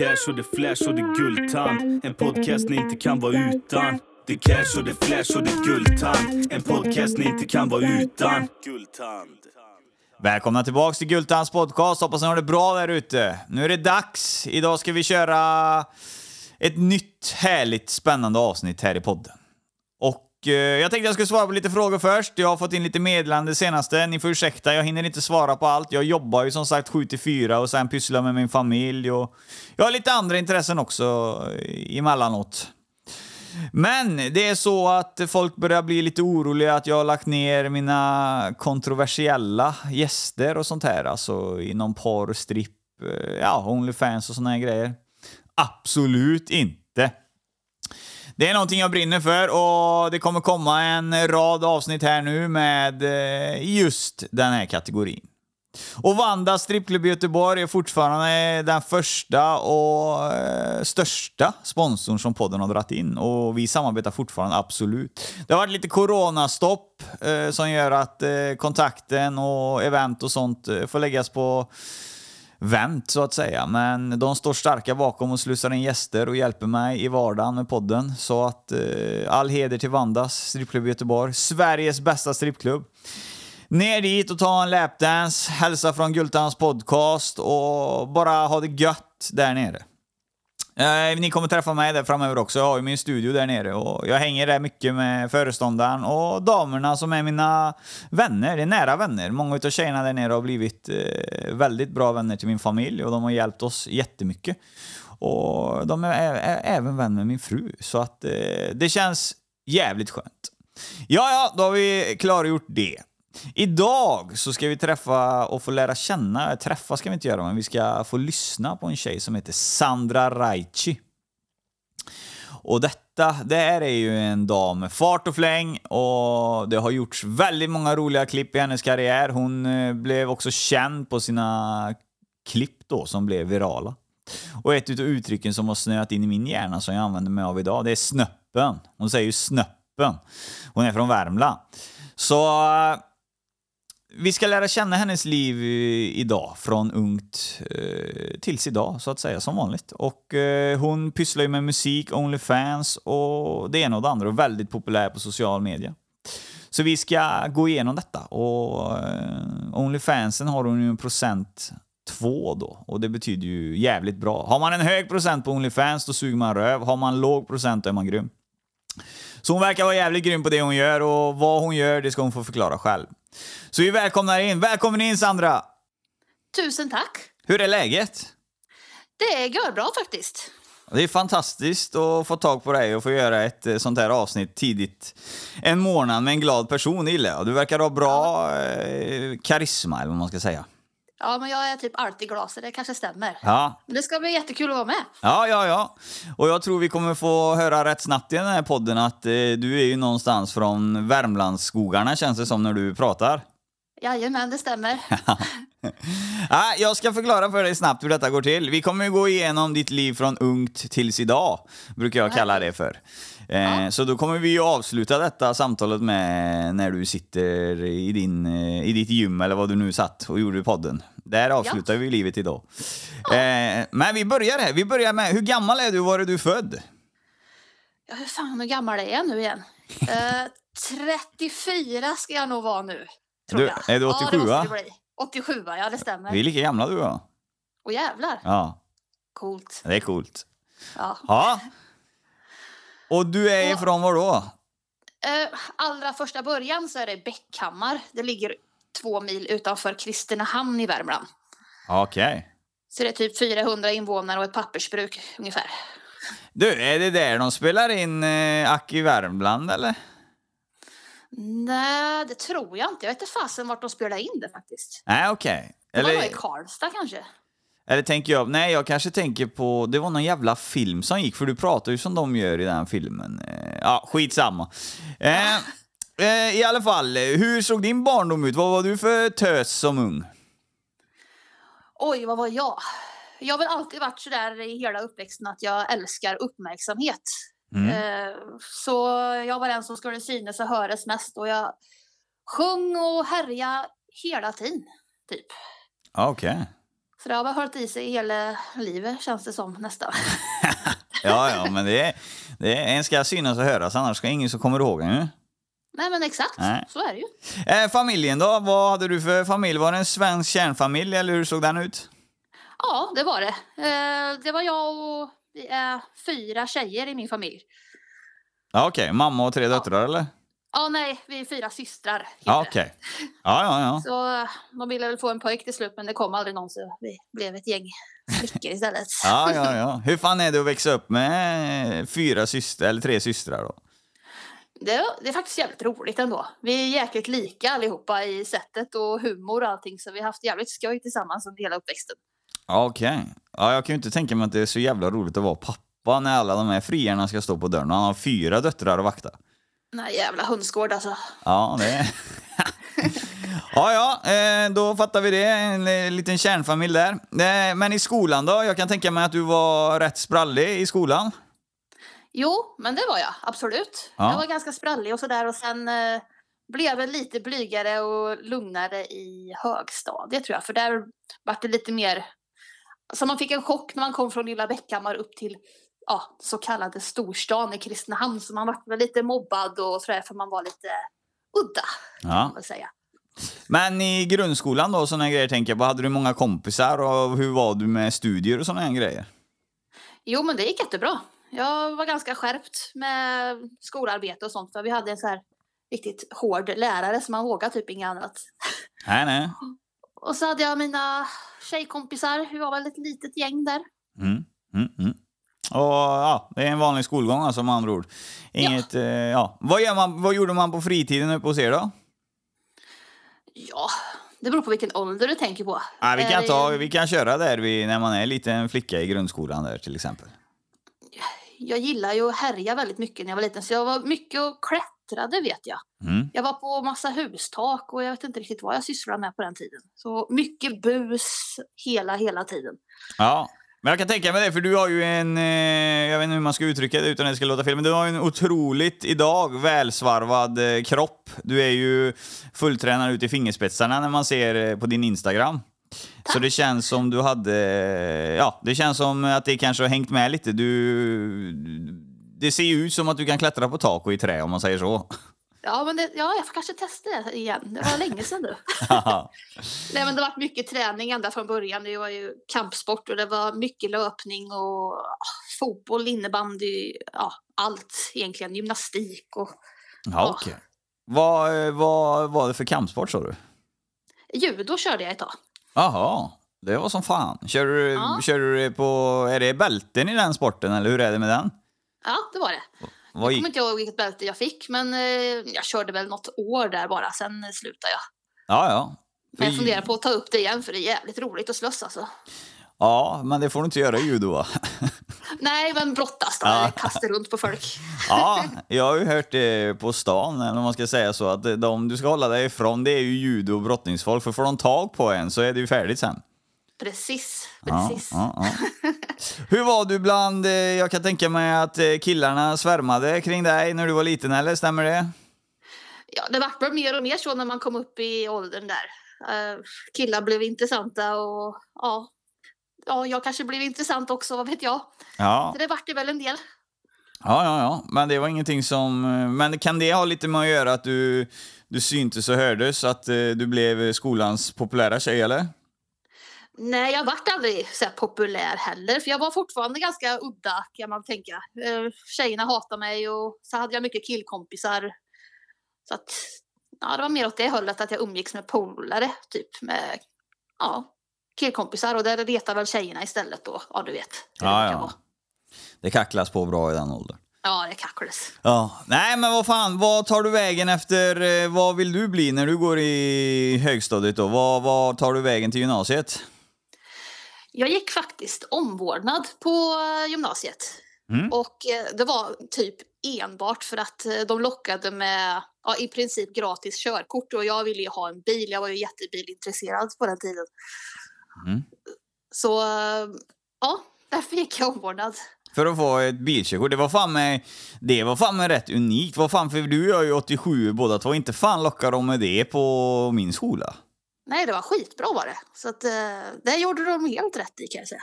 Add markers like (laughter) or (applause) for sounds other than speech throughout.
cash och det flash och det guldtand. En podcast ni inte kan vara utan. Det cash och det flash och det guldtand. En podcast ni inte kan vara utan. Guldtand. Välkomna tillbaks till Gultans podcast. Hoppas ni har det bra där ute. Nu är det dags. Idag ska vi köra ett nytt härligt spännande avsnitt här i podden. Och eh, jag tänkte jag skulle svara på lite frågor först. Jag har fått in lite meddelande senaste. Ni får ursäkta, jag hinner inte svara på allt. Jag jobbar ju som sagt 7 till 4 och sen pysslar med min familj och jag har lite andra intressen också eh, emellanåt. Men det är så att folk börjar bli lite oroliga att jag har lagt ner mina kontroversiella gäster och sånt här. Alltså inom porr, stripp, eh, ja, Onlyfans och såna här grejer. Absolut inte. Det är någonting jag brinner för och det kommer komma en rad avsnitt här nu med eh, just den här kategorin. Och Vanda strippklubb i Göteborg är fortfarande den första och eh, största sponsorn som podden har dragit in. Och vi samarbetar fortfarande, absolut. Det har varit lite coronastopp eh, som gör att eh, kontakten och event och sånt eh, får läggas på vänt så att säga. Men de står starka bakom och slussar in gäster och hjälper mig i vardagen med podden. Så att eh, all heder till Vandas strippklubb i Göteborg. Sveriges bästa strippklubb. Ner dit och ta en lapdance, hälsa från Gultans podcast och bara ha det gött där nere. Eh, ni kommer träffa mig där framöver också. Jag har ju min studio där nere och jag hänger där mycket med föreståndaren och damerna som är mina vänner. Det är nära vänner. Många av tjejerna där nere har blivit eh, väldigt bra vänner till min familj och de har hjälpt oss jättemycket. Och de är, är, är även vän med min fru, så att eh, det känns jävligt skönt. Ja, ja, då har vi klargjort det. Idag så ska vi träffa och få lära känna, träffa ska vi inte göra, men vi ska få lyssna på en tjej som heter Sandra Raichi. Och detta, det här är ju en dam med fart och fläng och det har gjorts väldigt många roliga klipp i hennes karriär. Hon eh, blev också känd på sina klipp då som blev virala. Och ett utav uttrycken som har snöat in i min hjärna som jag använder mig av idag, det är snöppen. Hon säger ju snöppen. Hon är från Värmland. Så eh, vi ska lära känna hennes liv idag, från ungt eh, tills idag, så att säga, som vanligt. Och eh, hon pysslar ju med musik, Onlyfans och det ena och det andra och väldigt populär på social media. Så vi ska gå igenom detta och eh, Onlyfansen har hon ju en procent två då och det betyder ju jävligt bra. Har man en hög procent på Onlyfans då suger man röv, har man låg procent då är man grym. Så hon verkar vara jävligt grym på det hon gör och vad hon gör det ska hon få förklara själv. Så vi välkomnar in. Välkommen in Sandra! Tusen tack. Hur är läget? Det går bra faktiskt. Det är fantastiskt att få tag på dig och få göra ett eh, sånt här avsnitt tidigt en månad med en glad person, gillar jag. Du verkar ha bra eh, karisma, eller vad man ska säga. Ja, men jag är typ alltid glad så det kanske stämmer. Ja, Men det ska bli jättekul att vara med. ja, ja. ja. Och jag tror vi kommer få höra rätt snabbt i den här podden att eh, du är ju någonstans från Värmlandsskogarna känns det som när du pratar. Jajamän, det stämmer. (laughs) Ja, jag ska förklara för dig snabbt hur detta går till. Vi kommer ju gå igenom ditt liv från ungt tills idag, brukar jag kalla det för. Eh, Så då kommer vi ju avsluta detta samtalet med när du sitter i, din, eh, i ditt gym eller vad du nu satt och gjorde podden. Där avslutar vi livet idag. Eh, men vi börjar här. Vi börjar med, hur gammal är du? Var är du född? Ja, hur fan hur gammal är jag nu igen? (laughs) Eh, 34 ska jag nog vara nu. Tror Du- jag. är du Ja, 87, det måste det bli. 87, ja det stämmer. Vi är lika gamla du och jag. Åh jävlar, Ja, coolt. det är coolt. Ja. Ja. Och du är Och- ifrån var då? Eh, allra första början så är det Bäckhammar. Det ligger två mil utanför Kristinehamn i Värmland. Okej. Så det är typ 400 invånare och ett pappersbruk ungefär. Du, är det där de spelar in eh, Ack i Värmland eller? Nej, det tror jag inte. Jag vet inte fasen vart de spelar in det faktiskt. Nej, okej. Det var nog i Karlstad kanske. eller tänker jag, nej jag kanske tänker på, det var någon jävla film som gick, för du pratar ju som de gör i den filmen. Eh, Ja, skitsamma. Eh, (laughs) eh, I alla fall, eh, hur såg din barndom ut? Vad var du för tös som ung? Oj, vad var jag? Jag har väl alltid varit sådär i hela uppväxten att jag älskar uppmärksamhet. Mm. Eh, så jag var den som skulle synas och höras mest och jag sjöng och härjade hela tiden. Typ. Okej. Så det har väl hållit i sig hela livet känns det som nästan. (laughs) Ja, ja, men det är, det är, en ska synas och höras, annars ska ingen som kommer ihåg en ju. Nej men exakt, Nej. så är det ju. Eh, familjen då? Vad hade du för familj? Var det en svensk kärnfamilj eller hur såg den ut? Ja, det var det. Eh, det var jag och vi är fyra tjejer i min familj. Ja, Okej, mamma och tre döttrar eller? Ja, nej, vi är fyra systrar. Ja, okej. Ja, ja, ja. Så de ville väl få en pojk till slut, men det kom aldrig någon så vi blev ett gäng flickor istället. Ja, ja, ja. (laughs) Hur fan är det att växa upp med fyra systrar, eller tre systrar då? Det, det är faktiskt jävligt roligt ändå. Vi är jäkligt lika allihopa i sättet och humor och allting, så vi har haft jävligt skoj tillsammans under hela uppväxten. Okej. Ja, jag kan ju inte tänka mig att det är så jävla roligt att vara pappa när alla de här frierna ska stå på dörren och han har fyra döttrar att vakta. Den här jävla hönsgård alltså. Ja, det... (laughs) ja, ja, eh, då fattar vi det. En eh, liten kärnfamilj där. Eh, Men i skolan då? Jag kan tänka mig att du var rätt sprallig i skolan. Jo, men det var jag absolut. Ja. Jag var ganska sprallig och sådär och sen eh, blev jag lite blygare och lugnare i högstadiet tror jag. För där var det lite mer, så man fick en chock när man kom från lilla Bäckhammar upp till ja, så kallade storstan i Kristinehamn. Så man var lite mobbad och sådär för man var lite udda Ja. man säga. Men i grundskolan då, sådana grejer tänker jag på. Hade du många kompisar och hur var du med studier och sådana grejer? Jo, men det gick jättebra. Jag var ganska skärpt med skolarbete och sånt för vi hade en så här riktigt hård lärare som man vågade typ inget annat. Nej, nej. (laughs) Och så hade jag mina tjejkompisar, vi var väl ett litet gäng där. Mm, mm, mm. Och ja, det är en vanlig skolgång alltså med andra ord. Inget, ja. Eh, ja. Vad, man, vad gjorde man på fritiden uppe hos er då? Ja, det beror på vilken ålder du tänker på. Ja, vi, kan ta, vi kan köra där vi, när man är liten flicka i grundskolan där till exempel. Jag gillar ju att härja väldigt mycket när jag var liten, så jag var mycket och klättrade vet jag. Mm. Jag var på massa hustak och jag vet inte riktigt vad jag sysslade med på den tiden. Så mycket bus hela, hela tiden. Ja, men jag kan tänka mig det, för du har ju en, eh, jag vet inte hur man ska uttrycka det utan att det ska låta fel, men du har ju en otroligt idag välsvarvad eh, kropp. Du är ju fulltränad ut i fingerspetsarna när man ser eh, på din Instagram. Så det känns som du hade, ja, det känns som att det kanske har hängt med lite. Du, det ser ju ut som att du kan klättra på tak och i trä om man säger så. Ja, men det, ja, jag får kanske testa det igen. Det var länge sedan nu. (laughs) Nej, men det var mycket träning ända från början. Det var ju kampsport och det var mycket löpning och ah, fotboll, innebandy, ja, allt egentligen. Gymnastik och Ja, okej. Vad, eh, vad var det för kampsport sa du? judo körde jag ett tag. Jaha, det var som fan. Kör du, Ja. kör du på, är det bälten i den sporten eller hur är det med den? Ja, det var det. Vad Jag kommer inte ihåg vilket bälte jag fick, men eh, jag körde väl något år där bara. Sen slutade jag. ja, ja. Men jag funderar på att ta upp det igen, för det är jävligt roligt att slåss alltså. Ja, men det får du inte göra i judo va? (laughs) Nej, men brottas då. Ja. eller Kasta runt på folk. Ja, jag har ju hört det på stan, eller om man ska säga så, att de du ska hålla dig ifrån det är ju judo och brottningsfolk, för får de tag på en så är det ju färdigt sen. Precis, Ja, precis. ja, ja. Hur var du bland, eh, jag kan tänka mig att eh, killarna svärmade kring dig när du var liten, eller stämmer det? Ja, det vart väl mer och mer så när man kom upp i åldern där. Eh, killar blev intressanta och ja, ja, jag kanske blev intressant också, vad vet jag. Ja. Så det vart det väl en del. Ja, ja, ja. Men det var ingenting som... Men kan det ha lite med att göra att du, du syntes och hördes, att eh, du blev skolans populära tjej, eller? Nej, jag vart aldrig så populär heller, för jag var fortfarande ganska udda kan man tänka. Eh, Tjejerna hatade mig och så hade jag mycket killkompisar. Så att, ja, det var mer åt det hållet att jag umgicks med polare, typ med, ja, killkompisar och där retade väl tjejerna istället då, ja du vet. det Ja, ja. Det kacklas på bra i den åldern. Ja, det kacklades. Ja. Nej, men vad fan, vad tar du vägen efter... eh, Vad vill du bli när du går i högstadiet då? Vad, vad tar du vägen till gymnasiet? Jag gick faktiskt omvårdnad på eh, gymnasiet. Mm. Och eh, det var typ enbart för att de lockade med ja, i princip gratis körkort och jag ville ju ha en bil. Jag var ju jättebilintresserad på den tiden. Mm. Så eh, ja, därför gick jag omvårdnad. För att få ett bilkörkort. Det var fan med, det var fan med rätt unikt. Vad fan, för du och jag är ju 87 båda två. Inte fan lockar de med det på min skola. Nej, det var skitbra var det. Så att, eh, det gjorde de helt rätt i kan jag säga.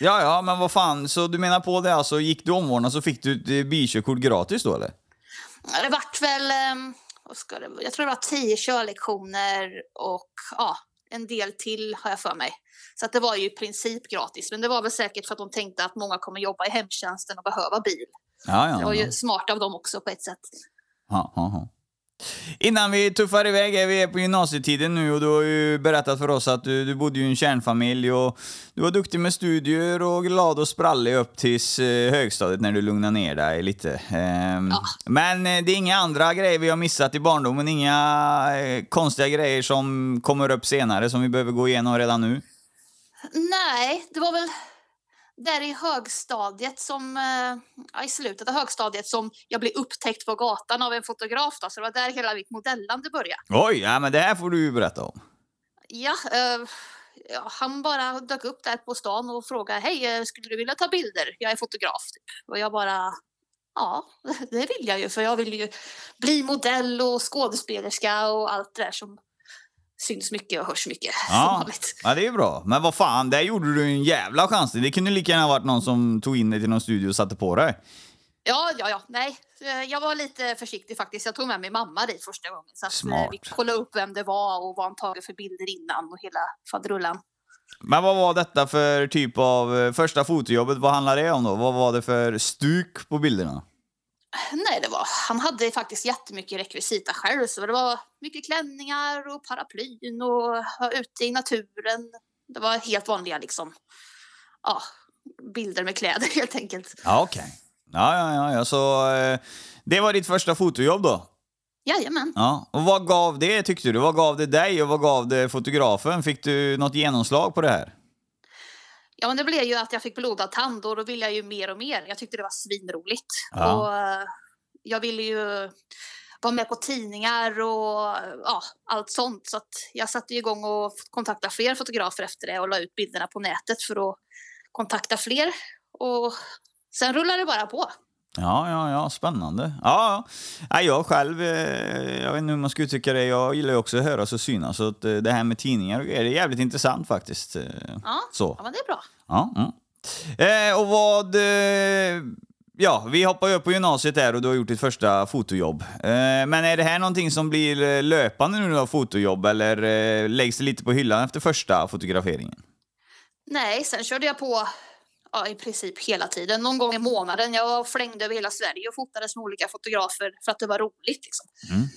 Ja, ja, men vad fan, så du menar på det alltså, gick du omvårdnad så fick du ett eh, bilkörkort gratis då eller? Det vart väl, ehm, vad ska det, jag tror det var tio körlektioner och ja, en del till har jag för mig. Så att det var ju i princip gratis. Men det var väl säkert för att de tänkte att många kommer jobba i hemtjänsten och behöva bil. Ja, Det ja. var ja. ju smart av dem också på ett sätt. Ja. Innan vi tuffar iväg, är vi är på gymnasietiden nu och du har ju berättat för oss att du, du bodde i en kärnfamilj och du var duktig med studier och glad och sprallig upp tills eh, högstadiet när du lugnade ner dig lite. Ehm, Ja. Men eh, det är inga andra grejer vi har missat i barndomen, inga eh, konstiga grejer som kommer upp senare som vi behöver gå igenom redan nu. Nej, det var väl där i högstadiet som, eh, ja, i slutet av högstadiet som jag blev upptäckt på gatan av en fotograf. Då, så det var där hela mitt modellande började. Oj, ja, men det här får du berätta om. Ja, eh, ja, han bara dök upp där på stan och frågade hej, eh, skulle du vilja ta bilder? Jag är fotograf. Typ. Och jag bara, ja, (laughs) det vill jag ju för jag vill ju bli modell och skådespelerska och allt det där som syns mycket och hörs mycket. (laughs) Ja, ja, det är bra. Men vad fan, där gjorde du en jävla chans. Det kunde lika gärna ha varit någon som tog in dig till någon studio och satte på dig. Ja, ja, ja, nej. Eh, Jag var lite försiktig faktiskt. Jag tog med min mamma dit första gången. Så att eh, Smart. vi kollade upp vem det var och vad han tagit för bilder innan och hela faderullan. Men vad var detta för typ av eh, första fotojobbet? Vad handlade det om då? Vad var det för stuk på bilderna? Nej, det var, han hade faktiskt jättemycket rekvisita själv. Så det var mycket klänningar och paraplyn och ute i naturen. Det var helt vanliga liksom, ja, bilder med kläder (laughs) helt enkelt. Ja, okej. Ja, ja, ja, ja, så eh, det var ditt första fotojobb då? Jajamän. Ja. Och vad gav det tyckte du? Vad gav det dig och vad gav det fotografen? Fick du något genomslag på det här? Ja, men det blev ju att jag fick blodad tand och då ville jag ju mer och mer. Jag tyckte det var svinroligt. Ja. Och eh, jag ville ju vara med på tidningar och ja, allt sånt. Så jag satte igång och kontaktade fler fotografer efter det och la ut bilderna på nätet för att kontakta fler. Och sen rullade det bara på. Ja, ja, ja, spännande. Ja, ja. Jag själv, eh, jag vet inte hur man ska uttrycka det, jag gillar ju också att höras och synas. Så att, eh, det här med tidningar och grejer, det är jävligt intressant faktiskt. eh, Ja, Så. ja men det är bra. Ja, mm. eh, och vad... Eh, ja, vi hoppar ju upp på gymnasiet där och du har gjort ditt första fotojobb. Eh, men är det här någonting som blir löpande nu har fotojobb eller läggs det lite på hyllan efter första fotograferingen? Nej, sen körde jag på ja, i princip hela tiden. Någon gång i månaden. Jag flängde över hela Sverige och fotades med olika fotografer för att det var roligt. Liksom. Mm.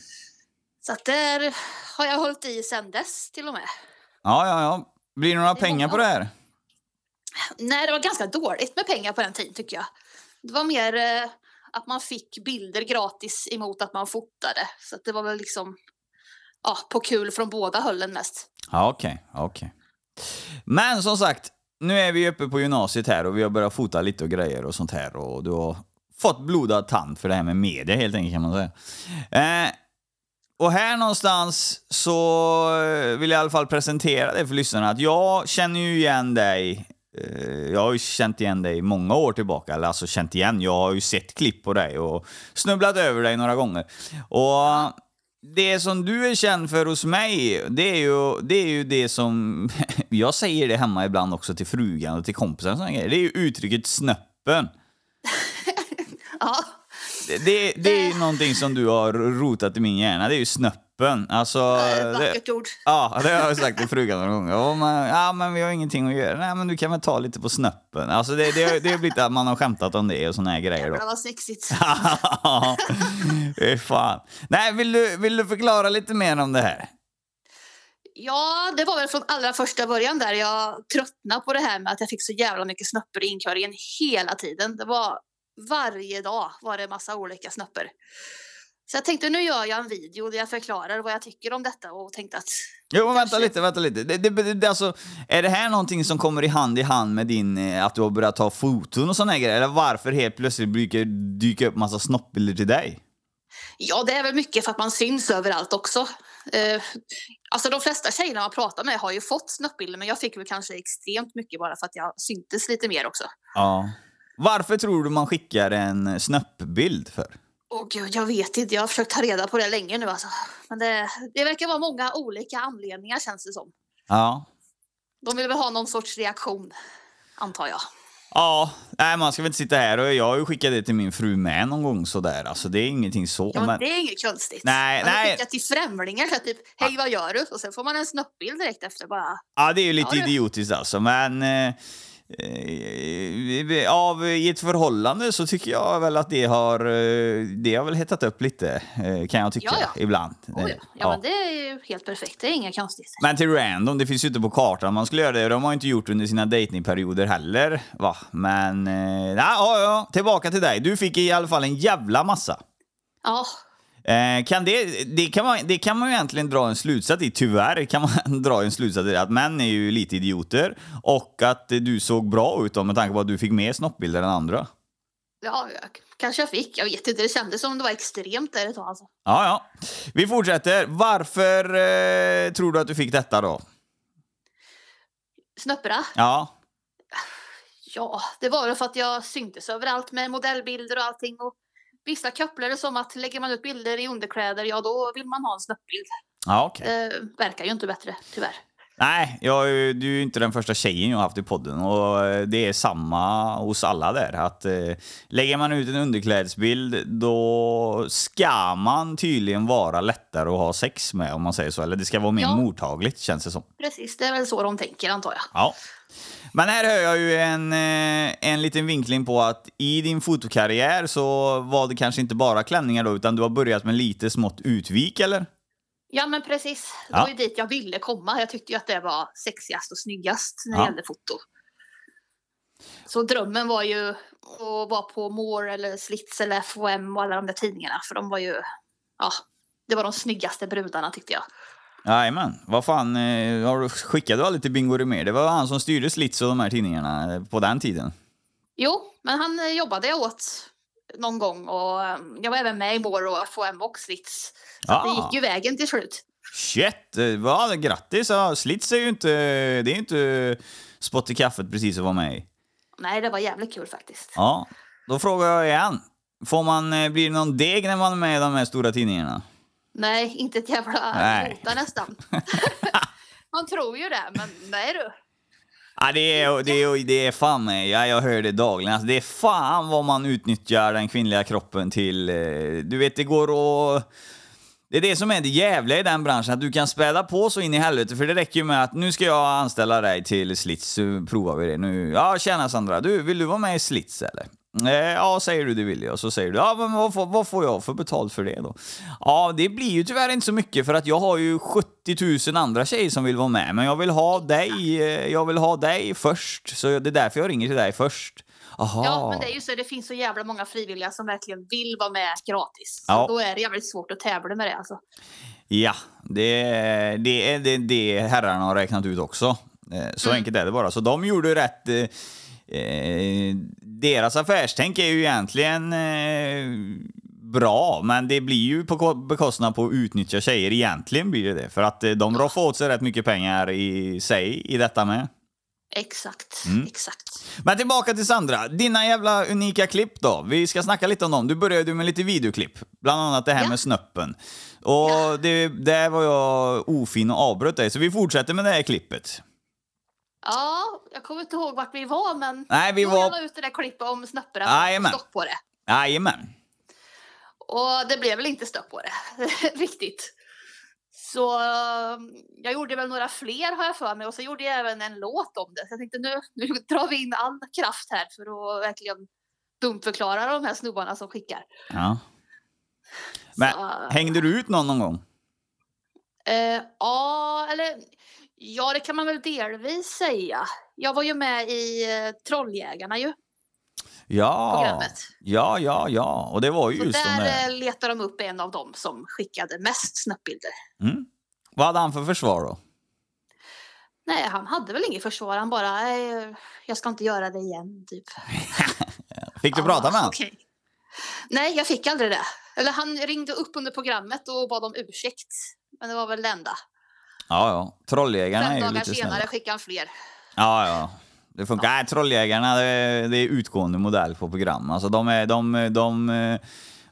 Så att där har jag hållit i sen dess till och med. Ja, ja, ja. Blir det några Det pengar många. på det här? Nej, det var ganska dåligt med pengar på den tiden tycker jag. Det var mer eh, att man fick bilder gratis emot att man fotade. Så det var väl liksom ja, på kul från båda höllen mest. Ja, okej, okej. Men som sagt, nu är vi uppe på gymnasiet här och vi har börjat fota lite och grejer och sånt här och du har fått blodad tand för det här med media helt enkelt kan man säga. Eh, och här någonstans så vill jag i alla fall presentera det för lyssnarna att jag känner ju igen dig eh, jag har ju känt igen dig många år tillbaka, eller alltså känt igen, jag har ju sett klipp på dig och snubblat över dig några gånger. Och det som du är känd för hos mig, det är ju det, är ju det som... (laughs) Jag säger det hemma ibland också till frugan och till kompisar och såna grejer. Det är ju uttrycket snöppen. (laughs) Ja, Det, det, det är ju någonting som du har rotat i min hjärna, det är ju snöppen. Alltså... eh, det, vackert ord. ja, det har jag sagt till frugan några gånger. Ja men, ja, men vi har ingenting att göra. Nej, men du kan väl ta lite på snöppen. Alltså det, det, det har blivit att man har skämtat om det och såna här grejer då. Det var sexigt. (laughs) Fy fan. Nej, vill du, vill du förklara lite mer om det här? Ja, det var väl från allra första början där jag tröttnade på det här med att jag fick så jävla mycket snöppor i inköringen hela tiden. Det var varje dag var det massa olika snöppor. Så jag tänkte nu gör jag en video där jag förklarar vad jag tycker om detta och tänkte att Jo, men vänta lite, vänta lite. Det, det, det, alltså, är det här någonting som kommer i hand i hand med din, eh, att du har börjat ta foton och såna här grejer? Eller varför helt plötsligt brukar dyka upp massa snoppbilder till dig? ja, det är väl mycket för att man syns överallt också. Eh, alltså de flesta tjejerna man pratar med har ju fått snöppbilder men jag fick väl kanske extremt mycket bara för att jag syntes lite mer också. Ja. Varför tror du man skickar en snöppbild för? Åh gud, jag vet inte. Jag har försökt ta reda på det länge nu alltså. Men det, det verkar vara många olika anledningar känns det som. Ja. De vill väl ha någon sorts reaktion, antar jag. Ja, nej, man ska väl inte sitta här och jag har ju skickat det till min fru med någon gång sådär. Alltså det är ingenting så. Ja, men men... det är inget konstigt. Nej, man nej. skickar till främlingar så typ, hej vad gör du? Och sen får man en snuppbild direkt efter bara. Ja, det är ju lite Ja, idiotiskt alltså, men... Eh, av, I ett förhållande så tycker jag väl att det har, eh, det har väl hettat upp lite, eh, kan jag tycka, Ja, ja. ibland. Oh, ja. Eh, Ja, men det är ju helt perfekt. Det är inga konstigheter. Men till random, det finns ju inte på kartan man skulle göra det. De har ju inte gjort under sina datingperioder heller. Va? Men, eh, ja, ja, tillbaka till dig. Du fick i alla fall en jävla massa. Ja, Eh, kan det, det, kan man, det kan man ju egentligen dra en slutsats i, tyvärr kan man (laughs) dra en slutsats i att män är ju lite idioter och att du såg bra ut då, med tanke på att du fick mer snoppbilder än andra. ja jag, kanske jag fick. Jag vet inte. Det kändes som det var extremt där ett tag. Alltså. Ja, ja. Vi fortsätter. Varför eh, tror du att du fick detta då? Snöppra? Ja, Ja, det var väl för att jag syntes överallt med modellbilder och allting. Och vissa kopplar det som att lägger man ut bilder i underkläder, ja då vill man ha en snuppbild. ja okej. Det verkar ju inte bättre, tyvärr. Nej, jag, du är ju inte den första tjejen jag haft i podden och eh, det är samma hos alla där. Att eh, lägger man ut en underklädesbild då ska man tydligen vara lättare att ha sex med om man säger så. Eller det ska vara mer Ja. mottagligt känns det som. Precis, det är väl så de tänker antar jag. Ja. Men här hör jag ju en, eh, en liten vinkling på att i din fotokarriär så var det kanske inte bara klänningar då, utan du har börjat med lite smått utvik, eller? Ja men precis, det var ju dit jag ville komma. Jag tyckte ju att det var sexigast och snyggast när det gällde foto. Så drömmen var ju att vara på More eller Slits eller FOM och alla de där tidningarna. För de var ju, ja, det var de snyggaste brudarna tyckte jag. Jajamän. Vad fan, eh, har du, skickade du aldrig till Bingo Rimér? Det var han som styrde Slits och de här tidningarna eh, på den tiden. Jo, men han eh, jobbade jag åt någon gång och eh, jag var även med i More och FOM och Slits. Så att det Ah. gick ju vägen till slut. Shit! eh, Ja, grattis! Slits är ju inte, det är ju inte spott i kaffet precis att vara med i. Nej, det var jävligt kul faktiskt. Ja, då frågar jag igen. Får man, eh, blir det någon deg när man är med i de här stora tidningarna? Nej, inte ett jävla Nej. nästan. (laughs) Man tror ju det, men nej du. Ja, det är, det är, det är fan mig, ja, jag hör det dagligen. Alltså, det är fan vad man utnyttjar den kvinnliga kroppen till. Eh, du vet, det går att... Det är det som är det jävliga i den branschen, att du kan späda på så in i helvete. För det räcker ju med att nu ska jag anställa dig till Slits, så provar vi det nu. Ja, tjena Sandra, du, vill du vara med i Slits eller? Eh, Ja, säger du det vill jag. Så säger du, ja men vad får, vad får jag för betalt för det då? Ja, det blir ju tyvärr inte så mycket för att jag har ju 70 000 andra tjejer som vill vara med. Men jag vill ha dig, eh, jag vill ha dig först. Så det är därför jag ringer till dig först. Aha. Ja, men det är ju så. Det finns så jävla många frivilliga som verkligen vill vara med gratis. Ja. Så då är det jävligt svårt att tävla med det alltså. Ja, det, det är det, det herrarna har räknat ut också. Eh, Så Mm. enkelt är det bara. Så de gjorde rätt. Eh, deras affärstänk är ju egentligen eh, bra, men det blir ju på ko- bekostnad på att utnyttja tjejer. Egentligen blir det det. För att eh, de roffar åt sig rätt mycket pengar i sig i detta med. Exakt, Mm. exakt. Men tillbaka till Sandra. Dina jävla unika klipp då. Vi ska snacka lite om dem. Du började med lite videoklipp. Bland annat det här Ja. med snöppen. Och Ja. det, där var jag ofin och avbröt dig. Så vi fortsätter med det här klippet. Ja, jag kommer inte ihåg vart vi var, men Nej, vi var- jag la ut det där klippet om snöpparna. Jajamän. Stopp på det. Jajamän. Och det blev väl inte stopp på det, (laughs) riktigt. Så eh, jag gjorde väl några fler har jag för mig och så gjorde jag även en låt om det. Så jag tänkte nu, nu drar vi in all kraft här för att verkligen dumförklara de här snubbarna som skickar. Ja. Men Så, hängde du ut någon någon gång? eh, ja, eller ja, det kan man väl delvis säga. Jag var ju med i eh, Trolljägarna ju, Ja. programmet. Ja, ja, ja. Och det var ju Så just där där. eh, letar de upp en av dem som skickade mest snöppbilder. Mm. Vad hade han för försvar då? Nej, han hade väl inget försvar. Han bara, "Nej, jag ska inte göra det igen, typ. (laughs) Fick du Ja, prata med honom? okej. Nej, jag fick aldrig det. Eller han ringde upp under programmet och bad om ursäkt. Men det var väl det enda. Ja, ja. Trolljägarna är ju dagar lite senare snälla. skickade han fler. Ja, ja. Det funkar. Nej, Trolljägarna, det är, det är utgående modell på program. Alltså de är, de, de, eh,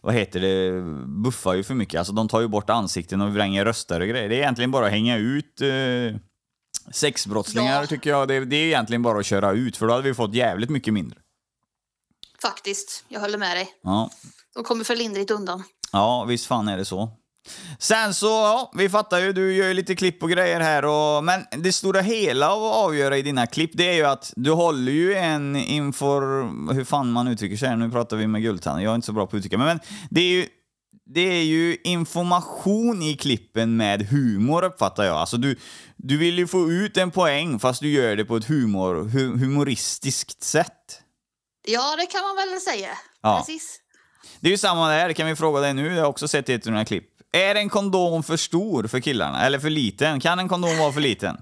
vad heter det, buffar ju för mycket. Alltså de tar ju bort ansikten och vränger röster och grejer. Det är egentligen bara att hänga ut eh, sexbrottslingar Ja. tycker jag. Det, det är egentligen bara att köra ut för då hade vi fått jävligt mycket mindre. Faktiskt, jag håller med dig. Ja. De kommer för lindrigt undan. Ja, visst fan är det så. Sen så, ja, vi fattar ju, du gör ju lite klipp och grejer här och, men det stora hela att avgöra i dina klipp, det är ju att du håller ju en inför, hur fan man uttrycker sig, nu pratar vi med Guldtand, jag är inte så bra på att uttrycka mig, men det är ju det är ju information i klippen med humor uppfattar jag. Alltså du, du vill ju få ut en poäng fast du gör det på ett humor, hu, humoristiskt sätt. Ja, det kan man väl säga. Ja. Precis. Det är ju samma där, det kan vi fråga dig nu, jag har också sett i ett av dina klipp. Är en kondom för stor för killarna? Eller för liten? Kan en kondom vara för liten?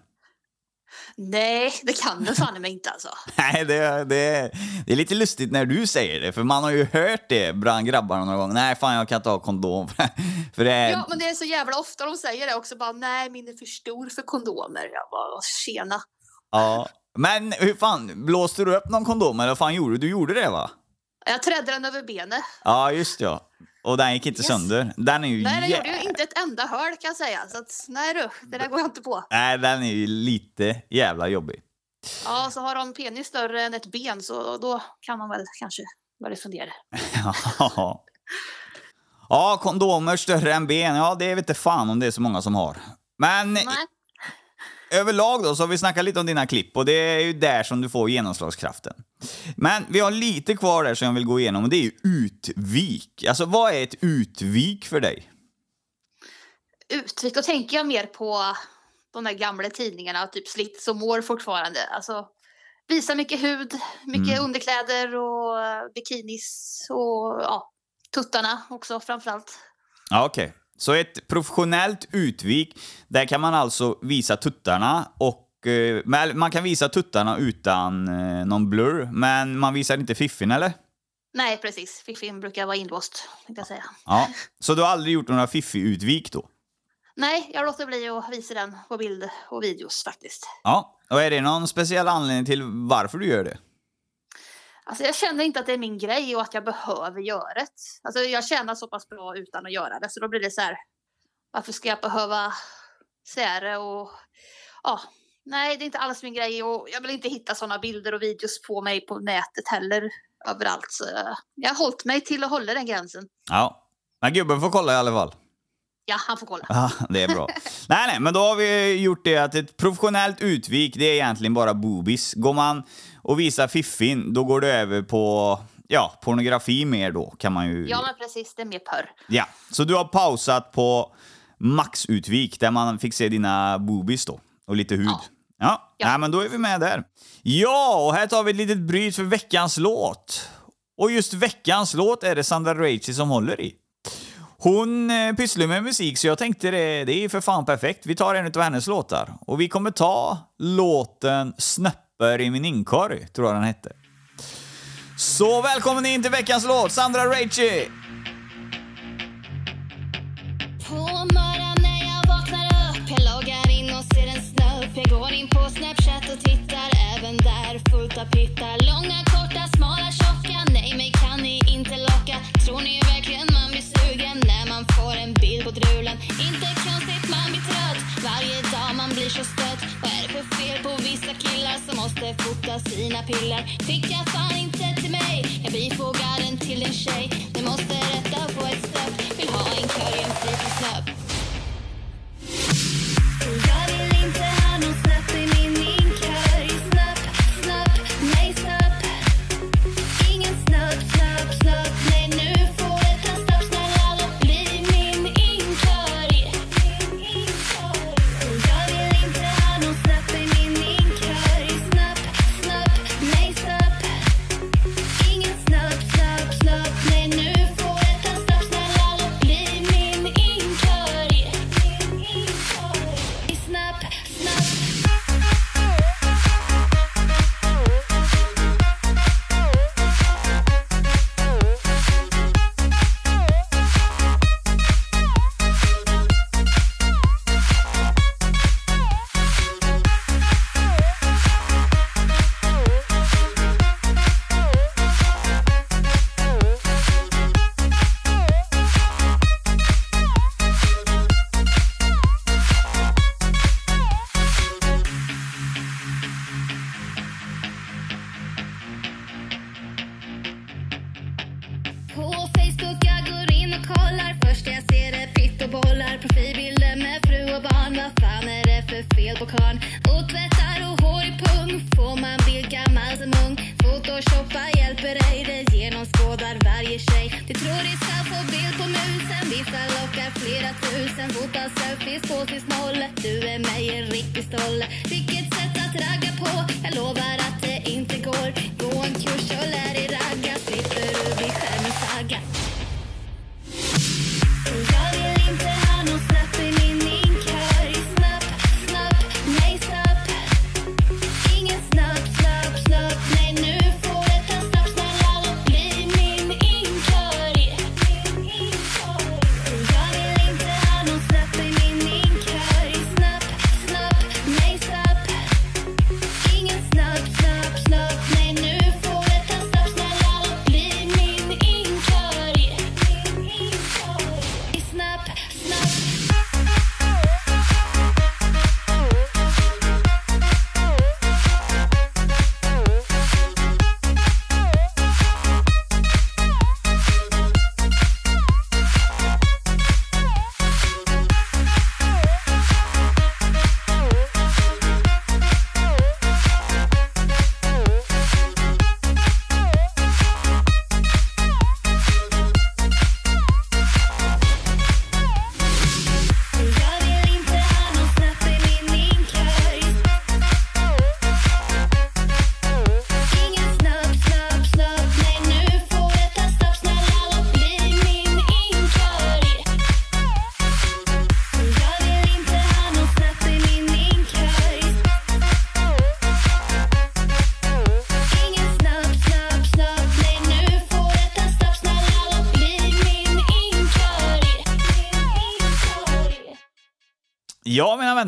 Nej, det kan det fan mig inte alltså. (laughs) Nej, det, det, det är lite lustigt när du säger det, för man har ju hört det bland grabbarna någon gång. Nej, fan jag kan inte ha kondom. (laughs) för det är... Ja, men det är så jävla ofta de säger det också. Bara, Nej, min är för stor för kondomer. Jag bara, tjena. Ja. Men hur fan, blåste du upp någon kondom eller vad fan gjorde du? Du gjorde det va? Jag trädde den över benet. Ja, just ja. Och den gick inte Yes. sönder. Den är ju Nej, den gjorde ju inte ett enda hål kan jag säga. Så att, nej du, det där går jag inte på. Nej, den är ju lite jävla jobbig. Ja, så har de penis större än ett ben så då kan man väl kanske börja fundera. Ja. (laughs) Ja, kondomer större än ben. Ja, det vet inte fan om det är så många som har. Men Nej. överlag då så har vi snackat lite om dina klipp och det är ju där som du får genomslagskraften. Men vi har lite kvar där som jag vill gå igenom och det är ju utvik. Alltså vad är ett utvik för dig? Utvik, då tänker jag mer på de där gamla tidningarna, typ Slits och Mår fortfarande. Alltså, visa mycket hud, mycket Mm. underkläder och bikinis och ja, tuttarna också framförallt. Ja, okej. Så ett professionellt utvik, där kan man alltså visa tuttarna och men man kan visa tuttarna utan eh, någon blur, men man visar inte fiffin eller? Nej, precis. Fiffin brukar vara inlåst, tänkte jag säga. Ja. Så du har aldrig gjort några fiffi-utvik då? Nej, jag låter bli att visa den på bild och videos faktiskt. Ja. Och är det någon speciell anledning till varför du gör det? Alltså jag känner inte att det är min grej och att jag behöver göra det. Alltså jag tjänar så pass bra utan att göra det, så då blir det så här. Varför ska jag behöva säga det och ja, nej, det är inte alls min grej och jag vill inte hitta sådana bilder och videos på mig på nätet heller överallt. Så jag har hållit mig till att hålla den gränsen. Ja. Men gubben får kolla i alla fall. Ja, han får kolla. Ja, det är bra. (laughs) nej, nej, men då har vi gjort det att ett professionellt utvik, det är egentligen bara boobies. Går man och visar fiffin, då går det över på, ja, pornografi mer då, kan man ju... Ja, men precis, det är mer pörr. Ja, så du har pausat på maxutvik där man fick se dina boobies då, och lite hud. Ja. Ja, Ja. Nej, men då är vi med där. Ja, och här tar vi ett litet bryt för veckans låt. Och just veckans låt är det Sandra Raichi som håller i. Hon eh, pysslar med musik, så jag tänkte det, det är för fan perfekt. Vi tar en av hennes låtar. Och vi kommer ta låten Snöpper i min inkorg, tror jag den hette. Så välkommen in till veckans låt, Sandra Raichi! På Snapchat och tittar. Även där fullt av pittar. Långa, korta, smala, tjocka. Nej, mig kan ni inte locka. Tror ni verkligen man blir sugen När man får en bild på drulen? Inte konstigt man blir trött. Varje dag man blir så stött. Vad är det för fel på vissa killar Som måste fota sina piller? Fick jag fan inte till mig? Jag bifogar den till en tjej. Det måste rätta på ett stöp Vill ha en curry,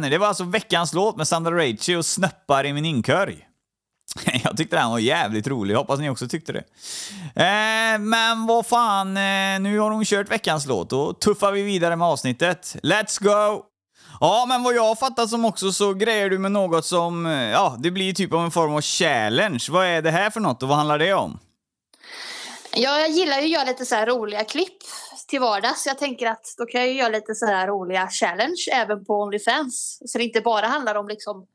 vänner, det var alltså veckans låt med Sandra Raichi och Snöppar i min inkorg. (laughs) Jag tyckte den var jävligt rolig, hoppas ni också tyckte det. Eh, men vad fan, eh, nu har hon kört veckans låt, då tuffar vi vidare med avsnittet. Let's go! Ja, men vad jag har fattat som också så grejer du med något som, eh, ja, det blir typ av en form av challenge. Vad är det här för något och vad handlar det om? Ja, jag gillar ju att göra lite så här roliga klipp till vardags. Jag tänker att då kan jag ju göra lite så här roliga challenge även på Onlyfans. Så det inte bara handlar om liksom,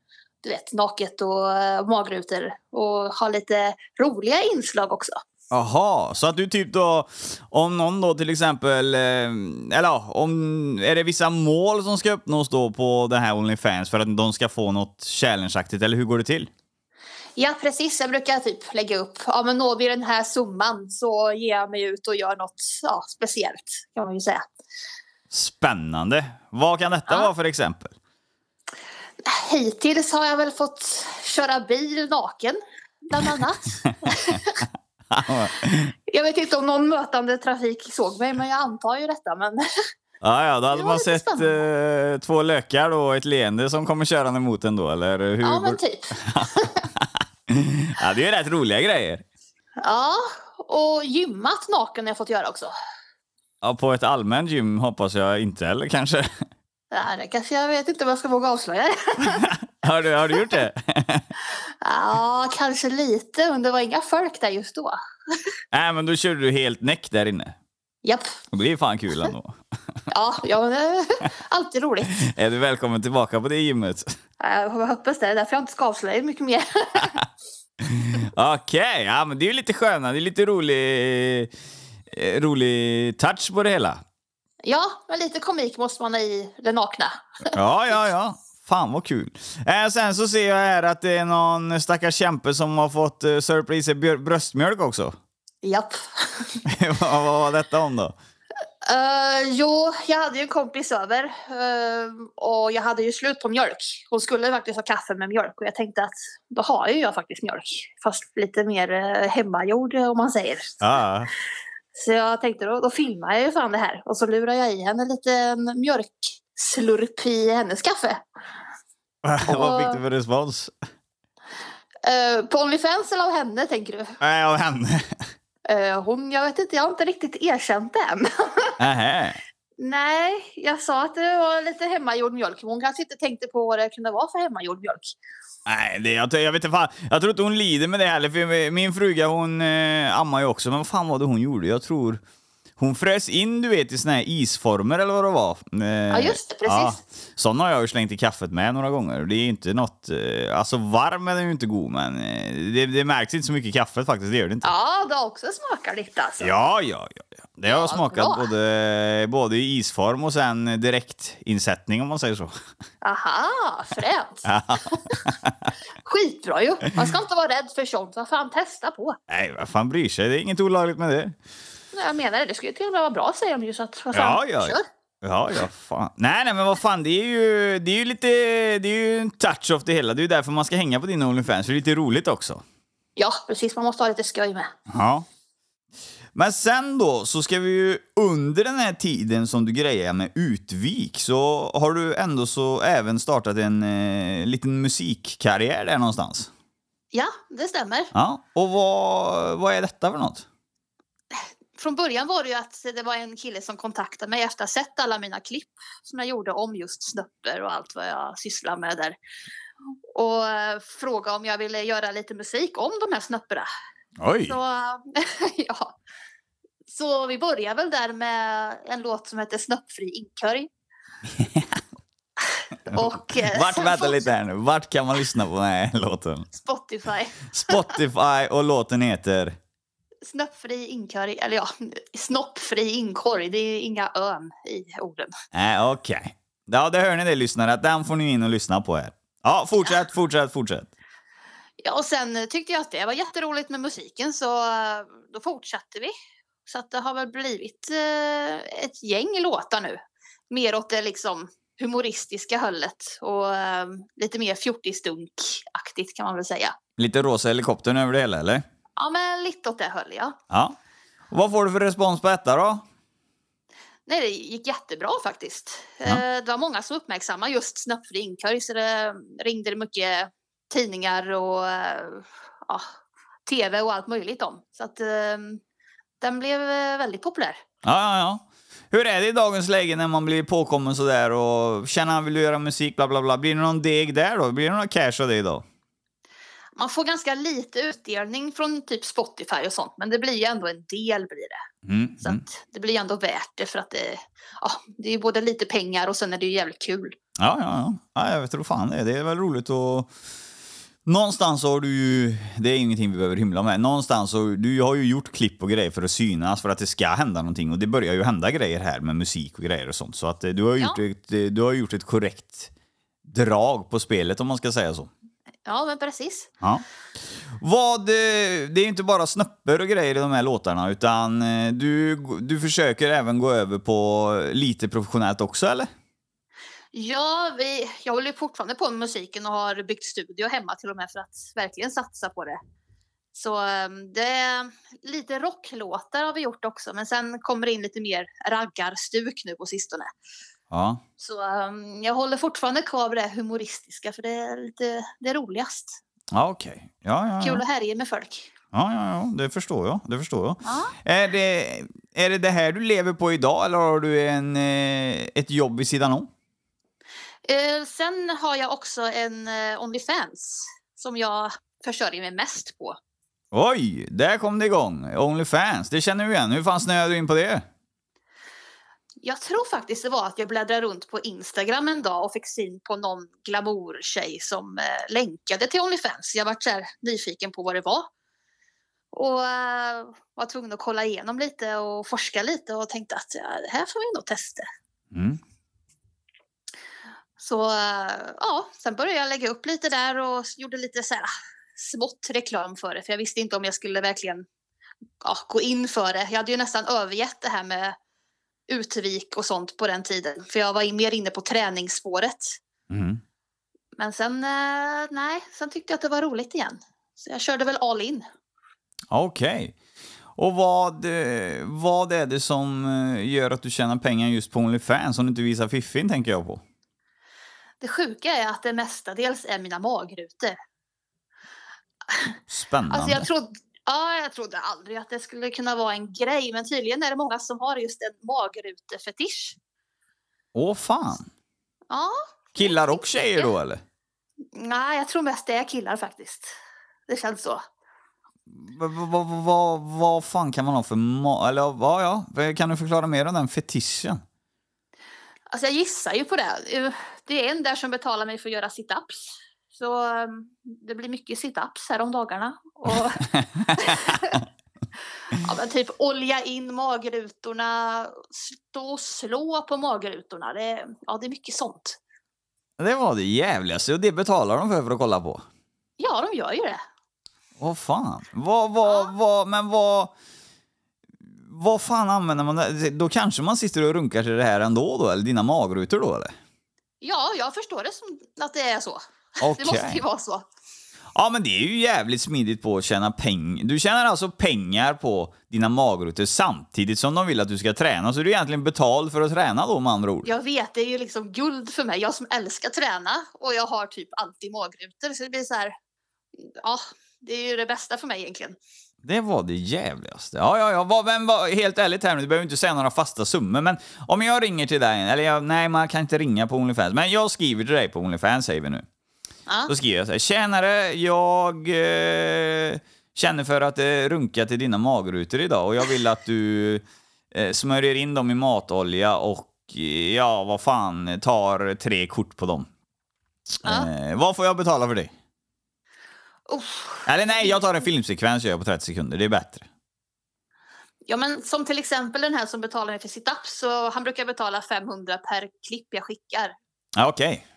du vet, naket och uh, magrutor. Och ha lite roliga inslag också. Jaha, så att du typ då, om någon då till exempel, eh, eller ja, om, är det vissa mål som ska uppnås då på det här Onlyfans för att de ska få något challengeaktigt, eller hur går det till? Ja, precis. Jag brukar typ lägga upp, ja men når vi den här summan så ger jag mig ut och gör något ja, speciellt kan man ju säga. Spännande. Vad kan detta Ja. vara för exempel? Hittills har jag väl fått köra bil naken, bland annat. (laughs) jag vet inte om någon mötande trafik såg mig, men jag antar ju detta. Men (laughs) ja, ja, då hade man sett eh, två lökar och ett leende som kommer körande mot en då, eller hur? ja, men typ. (laughs) (laughs) ja, det är rätt roliga grejer. Ja, och gymmat naken har jag fått göra också. Ja, på ett allmänt gym hoppas jag inte, eller kanske? (laughs) Ja, det kanske jag vet inte om jag ska våga avslöja (laughs) har, du, har du gjort det? Ja, kanske lite, men det var inga folk där just då. Nej, men då körde du helt näck där inne. Japp. Det blir fan kul ändå. (laughs) Ja, ja alltid roligt. (laughs) Är du välkommen tillbaka på det gymmet? Jag hoppas det, det är därför jag inte ska avslöja mycket mer. (laughs) Okej, ja men det är ju lite sköna, det är lite rolig, eh, rolig touch på det hela. Ja, men lite komik måste man ha i det nakna. Ja, ja, ja. Fan vad kul. Eh, sen så ser jag här att det är någon stackars kämpe som har fått eh, björ- bröstmjölk också. Japp. (laughs) vad, var detta om då? Uh, jo, jag hade ju en kompis över eh, och jag hade ju slut på mjölk. Hon skulle faktiskt ha kaffe med mjölk och jag tänkte att då har ju jag faktiskt mjölk. Fast lite mer uh, hemmagjord om man säger. Ja, Så jag tänkte då, då filmar jag ju fan det här och så lurar jag i henne lite mjölkslurp i hennes kaffe. (laughs) vad fick du för respons? Uh, på Onlyfans eller av henne tänker du? Nej, av henne. (laughs) Eh, hon, jag vet inte, jag har inte riktigt erkänt det än. (laughs) Nähä. Nej, jag sa att det var lite hemmagjord mjölk. Hon kanske inte tänkte på vad det kunde vara för hemmagjord mjölk. Nej, det, jag, jag vet inte fan. Jag tror inte hon lider med det heller, för min fruga hon eh, ammar ju också. Men vad fan var det hon gjorde? Jag tror hon frös in du vet i såna här isformer eller vad det var. Eh, Ja, just det, precis. sådana har jag ju slängt i kaffet med några gånger. Det är ju inte något, eh, alltså varm är den ju inte god men eh, det, det märks inte så mycket i kaffet faktiskt, det gör det inte. Ja, det har också smakat lite alltså. Ja, ja, ja. ja. Det har Ja, smakat bra. både, både i isform och sen direktinsättning om man säger så. Aha, fränt. (laughs) (laughs) Skitbra ju. Man ska inte vara rädd för sånt. Vad fan, testa på. Nej, vad fan bryr sig? Det är inget olagligt med det. Jag menar det, det skulle till och med vara bra säger de ju. Så att, vad fan, Ja, ja, ja. kör. Ja, ja, fan. Nej, nej, men vad fan, det är ju, det är ju lite, det är ju en touch of det hela. Det är ju därför man ska hänga på din Onlyfans, för det är lite roligt också. Ja, precis. Man måste ha lite skoj med. Ja. Men sen då, så ska vi ju under den här tiden som du grejer med Utvik så har du ändå så även startat en eh, liten musikkarriär där någonstans. Ja, det stämmer. Ja, och vad, vad är detta för något? Från början var det ju att det var en kille som kontaktade mig efter att ha sett alla mina klipp som jag gjorde om just snöppor och allt vad jag sysslar med där. Och eh, frågade om jag ville göra lite musik om de här snöpporna. Oj! Så, (laughs) ja. Så vi börjar väl där med en låt som heter Snöppfri inkorg. (laughs) och eh, Vart, vänta lite här nu, vart kan man lyssna på den här låten? Spotify. Spotify och låten heter? Snöppfri inkorg, eller ja, (laughs) snoppfri inkorg. Det är inga ön i orden. Nej, okej. Ja, det hör ni det lyssnare, att den får ni in och lyssna på här. Ja, fortsätt, fortsätt, fortsätt. Ja, och sen tyckte jag att det var jätteroligt med musiken så eh, då fortsatte vi. Så att det har väl blivit eh, ett gäng låtar nu. Mer åt det liksom humoristiska hållet och eh, lite mer fjortisdunk-aktigt kan man väl säga. Lite rosa helikoptern över det hela, eller? Ja, men lite åt det höll jag. Ja. Vad får du för respons på detta då? Nej, det gick jättebra faktiskt. Ja. Eh, Det var många som uppmärksammade just Snöppfri inkorg så det ringde mycket tidningar och eh, ja, tv och allt möjligt om. Så att eh, den blev eh, väldigt populär. Ja, ja, ja. Hur är det i dagens läge när man blir påkommen sådär och känner vill du göra musik, bla bla bla. Blir det någon deg där då? Blir det någon cash av det idag? Man får ganska lite utdelning från typ Spotify och sånt, men det blir ju ändå en del blir det. Mm, Så mm. det blir ändå värt det för att det, ja, det är ju både lite pengar och sen är det ju jävligt kul. Ja, ja, ja. ja jag vet inte fan det är. Det är väl roligt att... Någonstans har du ju, det är ingenting vi behöver hymla med, någonstans så, du har ju gjort klipp och grejer för att synas, för att det ska hända någonting och det börjar ju hända grejer här med musik och grejer och sånt. Så att eh, du har Ja. gjort, ett, du har gjort ett korrekt drag på spelet om man ska säga så. Ja, men precis. Ja. Vad, eh, det är ju inte bara snöppor och grejer i de här låtarna utan eh, du, du försöker även gå över på lite professionellt också eller? Ja, vi, jag håller fortfarande på med musiken och har byggt studio hemma till och med för att verkligen satsa på det. Så ehm, det är lite rocklåtar har vi gjort också, men sen kommer det in lite mer raggarstuk nu på sistone. Ja. Så ehm, jag håller fortfarande kvar vid det humoristiska för det är lite det är roligast. Ja, okej. Ja, ja, Kul att härja med folk. Ja, ja, ja, det förstår jag. Det förstår jag. Ja. Är, det, är det det här du lever på idag eller har du en, eh, ett jobb vid sidan om? Eh, sen har jag också en eh, Onlyfans som jag försörjer mig mest på. Oj, där kom det igång. Onlyfans, det känner du igen. Hur fan snöade du in på det? Jag tror faktiskt det var att jag bläddrade runt på Instagram en dag och fick syn på någon glamourtjej som eh, länkade till Onlyfans. Jag var så här nyfiken på vad det var. Och eh, var tvungen att kolla igenom lite och forska lite och tänkte att ja, det här får vi nog testa. Mm. Så eh, ja, sen började jag lägga upp lite där och gjorde lite så här smått reklam för det. För jag visste inte om jag skulle verkligen ja, gå in för det. Jag hade ju nästan övergett det här med utvik och sånt på den tiden. För jag var mer inne på träningsspåret. Mm. Men sen, eh, nej, sen tyckte jag att det var roligt igen. Så jag körde väl all in. Okej. Och vad, eh, vad är det som eh, gör att du tjänar pengar just på Onlyfans om du inte visar fiffin, tänker jag på? Det sjuka är att det mestadels är mina magrutor. Spännande. Alltså jag trodde, ja, jag trodde aldrig att det skulle kunna vara en grej, men tydligen är det många som har just en magrutefetisch. Åh fan. Ja, Killar och tjejer då eller? nej, jag tror mest det är killar faktiskt. Det känns så. Vad va, va, fan kan man ha för ma... Eller ja, ja, kan du förklara mer om den fetischen? Alltså jag gissar ju på det. Det är en där som betalar mig för att göra sit-ups. Så um, det blir mycket sit-ups här om dagarna. Och (laughs) ja, typ olja in magrutorna, stå och slå på magrutorna. Det, ja, det är mycket sånt. Det var det jävligaste och det betalar de för för att kolla på. Ja, de gör ju det. Vad fan? Vad, vad, vad, men vad... Vad fan använder man det? Då kanske man sitter och runkar till det här ändå då, eller dina magrutor då eller? Ja, jag förstår det som att det är så. Okej. Det måste ju vara så. Ja, men det är ju jävligt smidigt på att tjäna pengar. Du tjänar alltså pengar på dina magrutor samtidigt som de vill att du ska träna. Så du är egentligen betald för att träna då med andra ord. Jag vet, det är ju liksom guld för mig. Jag som älskar träna och jag har typ alltid magrutor. Så det blir så här, ja, det är ju det bästa för mig egentligen. Det var det jävligaste. Ja, ja, ja. Vad- Men vad- helt ärligt här nu, du behöver inte säga några fasta summor, men om jag ringer till dig, eller jag, nej, man kan inte ringa på Onlyfans, men jag skriver till dig på Onlyfans säger vi nu. Ja. Då skriver jag så här, tjänare, jag eh, känner för att eh, runka till dina magrutor idag och jag vill att du eh, smörjer in dem i matolja och eh, ja, vad fan, tar tre kort på dem. Ja. Eh, vad får jag betala för det? Uff. Eller nej, jag tar en filmsekvens gör jag på 30 sekunder, det är bättre. Ja, men som till exempel den här som betalar mig för sit-ups, så han brukar betala 500 per klipp jag skickar. Ja, Okej.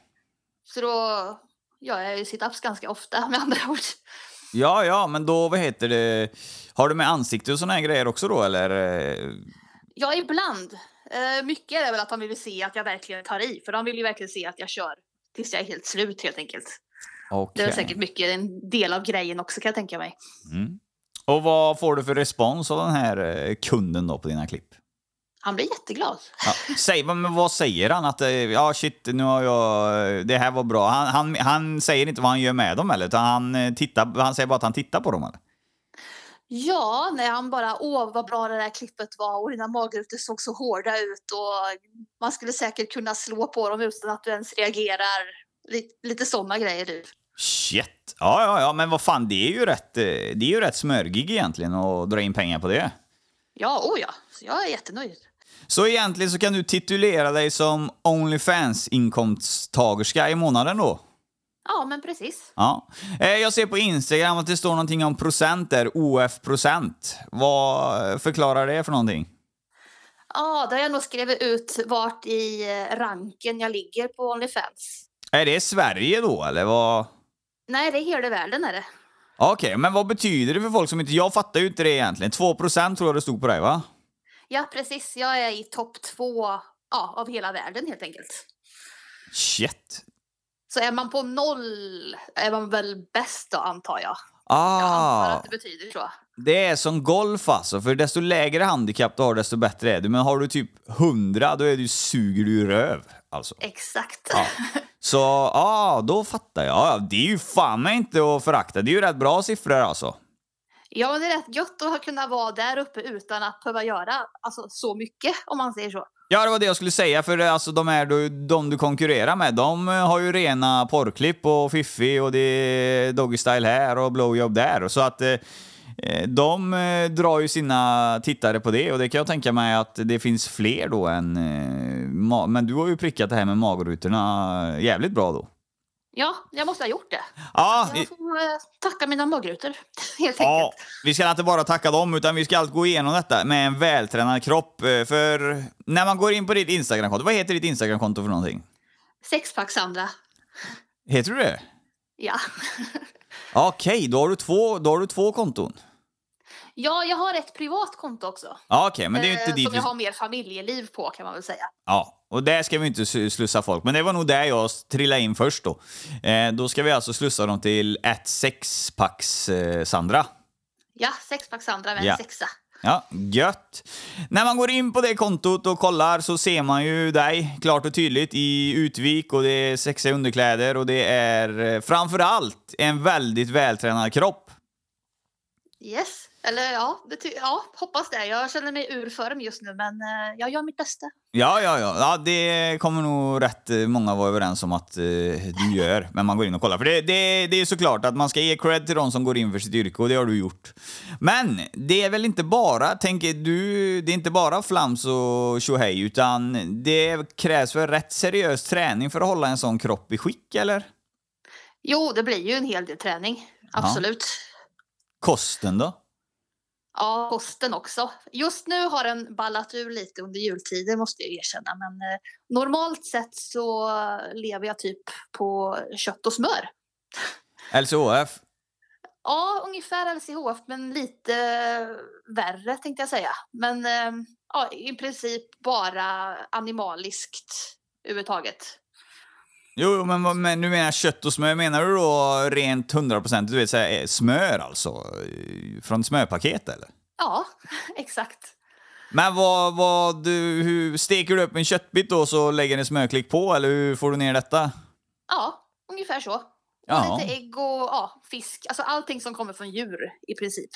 Så då jag ju sit-ups ganska ofta med andra (laughs) ord. Ja, ja, men då, vad heter det, har du med ansikte och såna här grejer också då, eller? Ja, ibland. Eh, mycket är det väl att de vill se att jag verkligen tar i, för de vill ju verkligen se att jag kör tills jag är helt slut helt enkelt. Det är säkert mycket en del av grejen också kan jag tänka mig. Och vad får du för respons av den här eh, kunden då på dina klipp? Han blir jätteglad. Ja, säg, men vad säger han? Att eh, ja, shit, nu har jag, det här var bra. Han, han, han säger inte vad han gör med dem eller? Utan han, eh, tittar, han säger bara att han tittar på dem eller? Ja, när han bara åh vad bra det där klippet var och dina magrutor såg så hårda ut och man skulle säkert kunna slå på dem utan att du ens reagerar. Lite, lite sådana grejer du. Shit. Ja, ja, ja, men vad fan, det är ju rätt, eh, det är ju rätt smörgig egentligen att dra in pengar på det. Ja, oh ja, så jag är jättenöjd. Så egentligen så kan du titulera dig som Onlyfans-inkomsttagerska i månaden då? Ja, men precis. Ja. Eh, Jag ser på Instagram att det står någonting om procent där, OF-procent. Vad förklarar det för någonting? Ja, där har jag nog skrivit ut vart i eh, ranken jag ligger på Onlyfans. Är det Sverige då, eller vad? Nej, det är hela världen är det. Okej, men vad betyder det för folk som inte... Jag fattar ju inte det egentligen. 2 procent tror jag det stod på dig, va? Ja, precis. Jag är i topp två ja, av hela världen helt enkelt. Shit. Så är man på noll är man väl bäst då, antar jag. Jag antar Ah, att det betyder så. det är som golf alltså. För desto lägre handikapp du har, desto bättre är du. Men har du typ 100, då är du, suger du röv. Alltså. Exakt. Ja. Så, ja, då fattar jag. Ja, det är ju fan mig inte att förakta. Det är ju rätt bra siffror alltså. Ja, men det är rätt gött att kunna vara där uppe utan att behöva göra alltså, så mycket, om man säger så. Ja, det var det jag skulle säga, för eh, alltså, de, här du- de du konkurrerar med, de eh, har ju rena porrklipp och fiffi och det är doggy style här och blowjob där. Så att eh, eh de drar ju sina tittare på det och det kan jag tänka mig att det finns fler då än... Eh, men du har ju prickat det här med magrutorna jävligt bra då. Ja, jag måste ha gjort det. Ja, Jag får eh, tacka mina magrutor, (laughs) helt Ja, enkelt. vi ska inte bara tacka dem, utan vi ska allt gå igenom detta med en vältränad kropp. eh, För när man går in på ditt Instagramkonto, vad heter ditt Instagramkonto för någonting? Sexpack Sandra. Heter du det? Ja. Okej, då, har du två, då har du två konton. Ja, jag har ett privat konto också. Ja, Okej, men det är inte eh, dit som vi... jag har mer familjeliv på, kan man väl säga. Ja, och där ska vi inte slussa folk. Men det var nog där jag trillade in först då. Eh, då ska vi alltså slussa dem till ett sexpacks eh, Sandra. Ja, Sexpack Sandra med Ja. en sexa. Ja, gött. När man går in på det kontot och kollar så ser man ju dig klart och tydligt i utvik och det är sexiga underkläder och det är eh, framför allt en väldigt vältränad kropp. Yes. Eller ja, det ja, hoppas det. Jag känner mig ur form just nu, men eh, jag gör mitt bästa. Ja, ja, ja. ja det kommer nog rätt eh, många vara överens om att eh, du gör, men man går in och kollar. För det, det, det är såklart att man ska ge cred till de som går in för sitt yrke och det har du gjort. Men det är väl inte bara, tänker du, det är inte bara flams och tjohej, utan det krävs väl rätt seriös träning för att hålla en sån kropp i skick, eller? Jo, det blir ju en hel del träning. Absolut. Kosten då? Ja, kosten också. Just nu har den ballat ur lite under jultider måste jag erkänna. Men eh, normalt sett så lever jag typ på kött och smör. LCHF? Ja, ungefär LCHF, men lite värre tänkte jag säga. Men eh, ja, i princip bara animaliskt överhuvudtaget. Jo, men, men nu menar kött och smör. Menar du då rent 100% du vet, här, eh, smör alltså? eh, Från smörpaket eller? Ja, (laughs) exakt. Men vad, vad du, hur, steker du upp en köttbit då så lägger en smörklick på eller hur får du ner detta? Ja, ungefär så. Och lite ägg och ja, fisk. Alltså allting som kommer från djur i princip.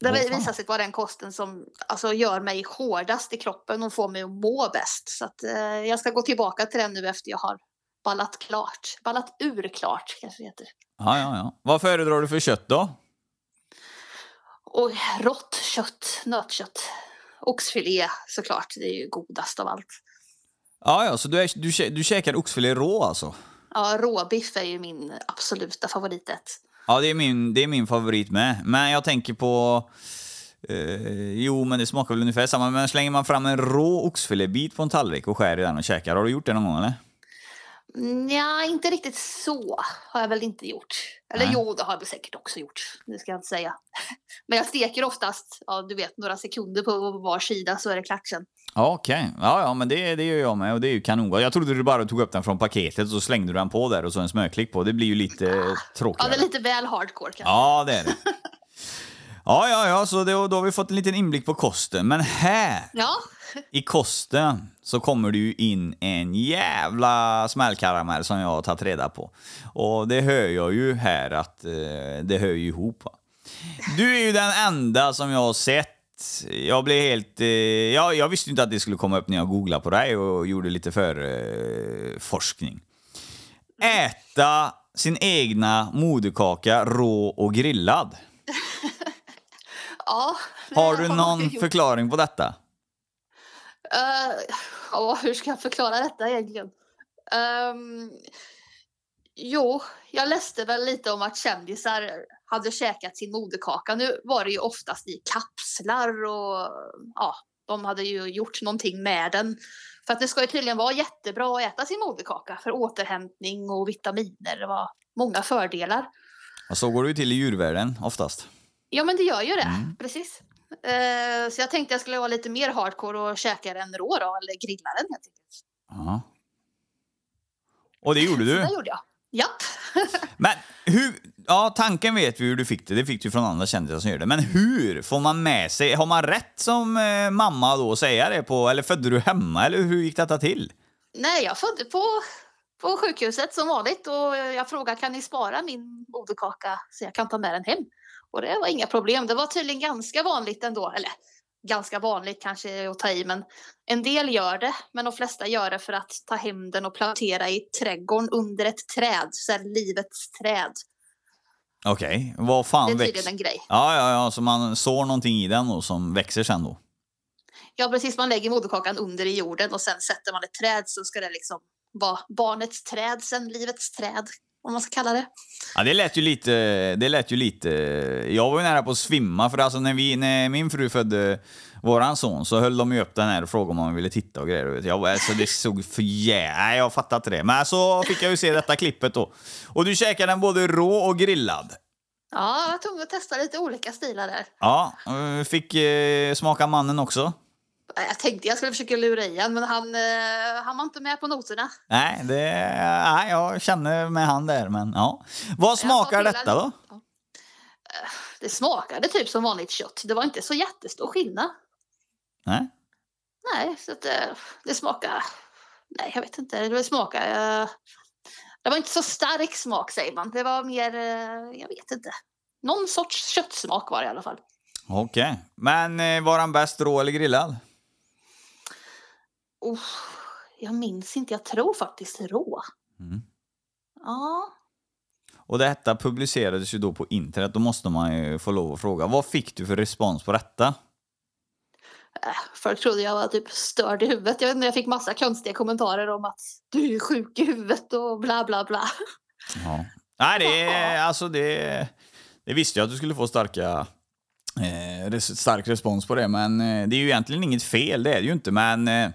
Det Åh, fan. visar sig vara den kosten som alltså, gör mig hårdast i kroppen och får mig att må bäst. Så att, eh, jag ska gå tillbaka till den nu efter jag har ballat klart. Ballat ur klart kanske det heter. Ja, ja, ja. Vad föredrar du för kött då? Och rått kött, nötkött. Oxfilé såklart, det är ju godast av allt. Ja, ja, så du, är, du, du käkar oxfilé rå alltså? Ja, råbiff är ju min absoluta favoriträtt. Ja, det är min, det är min favorit med. Men jag tänker på... Eh, jo, men det smakar väl ungefär samma. Men slänger man fram en rå oxfilébit på en tallrik och skär i den och käkar, har du gjort det någon gång eller? Ja, inte riktigt så har jag väl inte gjort. Eller Nej. jo, det har jag väl säkert också gjort. Det ska jag inte säga. (laughs) Men jag steker oftast, ja, du vet, några sekunder på var sida så är det klart sen. Ja, Okej, ja, ja, men det, det gör jag med och det är ju kanon. Jag trodde du bara tog upp den från paketet och så slängde du den på där och så en smörklick på. Det blir ju lite (laughs) Ja, tråkigare. det är lite väl hardcore kanske. Ja, det är det. Ja, ja, ja, så det, då har vi fått en liten inblick på kosten. Men här Ja, i kosten så kommer det ju in en jävla smällkaramell som jag har tagit reda på. Och det hör jag ju här att eh, det hör ju ihop. Va? Du är ju den enda som jag har sett. Jag blev helt... Eh, ja, jag visste inte att det skulle komma upp när jag googlade på dig och gjorde lite för eh. Äta sin egna moderkaka rå och grillad. (laughs) ja. Har du någon förklaring på detta? Eh, ja, hur ska jag förklara detta egentligen? Ehm, jo, jag läste väl lite om att kändisar hade käkat sin moderkaka. Nu var det ju oftast i kapslar och ja, de hade ju gjort någonting med den. För att det ska ju tydligen vara jättebra att äta sin moderkaka för återhämtning och vitaminer. Det var många fördelar. Ja, Så går det ju till i djurvärlden oftast. Ja, men det gör ju det. Mm. Precis. Eh, så jag tänkte jag skulle vara lite mer hardcore och käka den rå då, eller grilla den helt enkelt. Ja. Och det gjorde du? det gjorde jag. Japp. (laughs) Men hur... Ja, tanken vet vi hur du fick det. Det fick du från andra kändisar som gör det. Men hur får man med sig... Har man rätt som eh, mamma då att säga det på... Eller födde du hemma? Eller hur gick detta till? Nej, jag födde på, på sjukhuset som vanligt och jag frågade kan ni spara min moderkaka så jag kan ta med den hem. Och det var inga problem. Det var tydligen ganska vanligt ändå. Eller ganska vanligt kanske att ta i, men en del gör det. Men de flesta gör det för att ta hem den och plantera i trädgården under ett träd. Så här livets träd. Okej, vad Det fan är växer... tydligen en grej. Ja, ja, ja, så man sår någonting i den då som växer sen då? Ja, precis. Man lägger moderkakan under i jorden och sen sätter man ett träd så ska det liksom vara barnets träd sen, livets träd, om man ska kalla det. Ja, det lät ju lite... Det lät ju lite... Jag var ju nära på att svimma för alltså när, vi, när min fru födde våran son så höll de ju upp den här och frågade om han ville titta och grejer. Jag, alltså, det såg för jä... Nej, jag fattar inte det. Men så fick jag ju se detta klippet då. Och du käkade den både rå och grillad. Ja, jag var tvungen att testa lite olika stilar där. Ja, eh, fick eh, smaka mannen också. Jag tänkte jag skulle försöka lura i han, men han, eh, han var inte med på noterna. Nej, det, nej, jag känner med han där, men ja. Vad smakar detta då? honom- Ja. Eh, Det smakade typ som vanligt kött. Det var inte så jättestor skillnad. Nej? Nej, så att, eh, det smakar... Nej, jag vet inte. Det smakar... eh, Det var inte så stark smak säger man. Det var mer... eh, Jag vet inte. någon sorts köttsmak var det i alla fall. Okej. Men eh, var han bäst rå eller grillad? Oh, jag minns inte, jag tror faktiskt rå. Mm. Ja, Och detta publicerades ju då på internet. Då måste man ju få lov att fråga. Vad fick du för respons på detta? Folk trodde jag var typ störd i huvudet. Jag vet inte, jag fick massa konstiga kommentarer om att du är sjuk i huvudet och bla bla bla. Ja. Nej, det är alltså det... Det visste jag att du skulle få starka... Eh, stark respons på det, men eh, det är ju egentligen inget fel, det är det ju inte, men... Eh,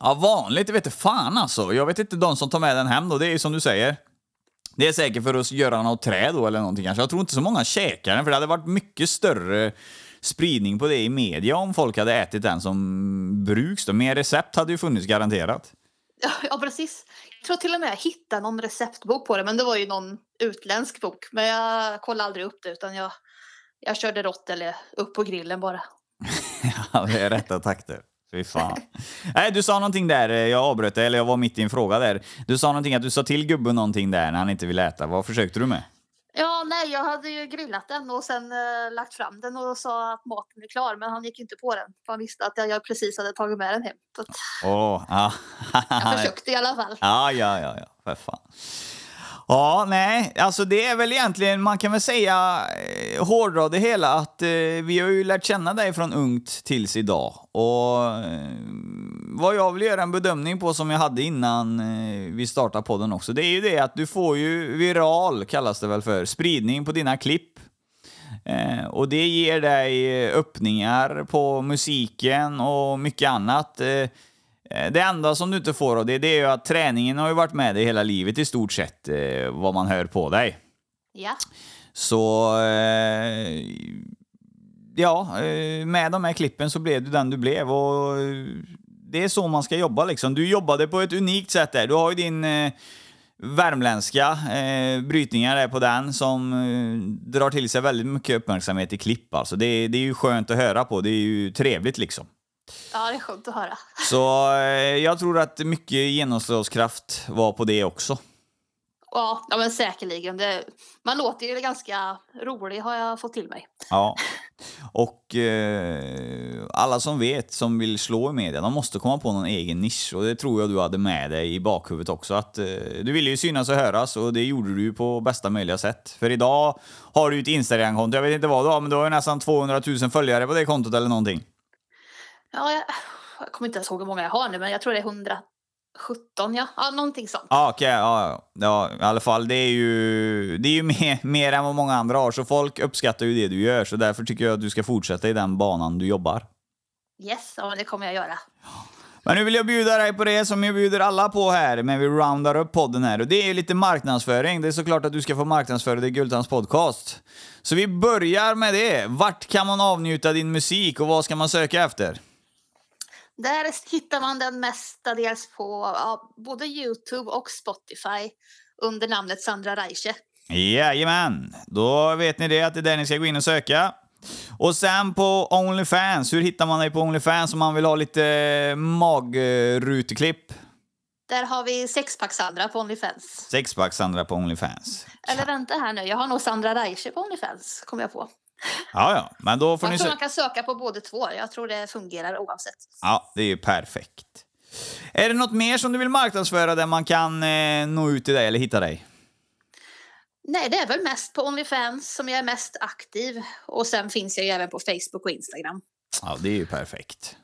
ja, vanligt, vet fan alltså. Jag vet inte de som tar med den hem då, det är ju som du säger. Det är säkert för att göra något träd då eller någonting kanske. Jag tror inte så många käkar den, för det hade varit mycket större spridning på det i media om folk hade ätit den som bruks. Då. Mer recept hade ju funnits garanterat. Ja, precis. Jag tror till och med jag hittade någon receptbok på det, men det var ju någon utländsk bok. Men jag kollade aldrig upp det, utan jag, jag körde rått eller upp på grillen bara. (laughs) Ja, det är rätta takter. Fy fan. Nej, du sa någonting där, eh, jag avbröt dig, eller jag var mitt i en fråga där. Du sa någonting att du sa till gubben någonting där när han inte ville äta. Vad försökte du med? Ja, nej, jag hade ju grillat den och sen eh, lagt fram den och sa att maten är klar, men han gick inte på den. För han visste att jag, jag precis hade tagit med den hem. Åh, ja. jag försökte i alla fall. Ja, ja, ja, ja, för fan. Ja, nej, alltså det är väl egentligen, man kan väl säga, eh, hårdra det hela, att eh, vi har ju lärt känna dig från ungt tills idag. Och eh, vad jag vill göra en bedömning på som jag hade innan eh, vi startade podden också, det är ju det att du får ju viral, kallas det väl för, spridning på dina klipp. Eh, och det ger dig eh, öppningar på musiken och mycket annat. Eh, Eh, Det enda som du inte får av det, det är ju att träningen har ju varit med dig hela livet i stort sett, eh, vad man hör på dig. Ja, Så... Eh, ja, med de här klippen så blev du den du blev och det är så man ska jobba liksom. Du jobbade på ett unikt sätt där. Du har ju din eh, värmländska eh, brytningar där på den som eh, drar till sig väldigt mycket uppmärksamhet i klipp alltså. Det, det är ju skönt att höra på, det är ju trevligt liksom. Ja det är skönt att höra. Så eh, jag tror att mycket genomslagskraft var på det också. Ja, ja men säkerligen. Det, man låter ju ganska rolig har jag fått till mig. Ja. (laughs) Och eh, alla som vet, som vill slå i media, de måste komma på någon egen nisch. Och det tror jag du hade med dig i bakhuvudet också. Att, eh, du ville ju synas och höras och det gjorde du ju på bästa möjliga sätt. För idag har du ju ett Instagram-konto, jag vet inte vad du har, men du har ju nästan 200 000 följare på det kontot eller någonting. Ja, jag, jag kommer inte ens ihåg hur många jag har nu, men jag tror det är 117, ja. Ja, någonting sånt. Ja, okej. ja, ja. i alla fall. Det är ju, det är ju (laughs) mer, mer än vad många andra har, så folk uppskattar ju det du gör. Så därför tycker jag att du ska fortsätta i den banan du jobbar. Yes, ja, det kommer jag göra. Men nu vill jag bjuda dig på det som jag bjuder alla på här, men vi roundar upp podden här. Och det är ju lite marknadsföring. Det är såklart att du ska få marknadsföra dig i Gultans podcast. Så vi börjar med det. Vart kan man avnjuta din musik och vad ska man söka efter? Där hittar man den mestadels på ja, både Youtube och Spotify under namnet Sandra Reiche. Jajamän, då vet ni det att det är där ni ska gå in och söka. Och sen på Onlyfans, hur hittar man dig på Onlyfans om man vill ha lite magruteklipp? Där har vi sexpack Sandra på Onlyfans. Sexpack Sandra på Onlyfans. Eller vänta här nu, jag har nog Sandra Reiche på Onlyfans, kommer jag på. Ja, ja, men då får ni Jag tror sö- man kan söka på båda två. Jag tror det fungerar oavsett. Ja, det är ju perfekt. Är det något mer som du vill marknadsföra där man kan eh, nå ut till dig eller hitta dig? Nej, det är väl mest på Onlyfans som jag är mest aktiv. Och sen finns jag ju även på Facebook och Instagram. Ja, det är ju perfekt.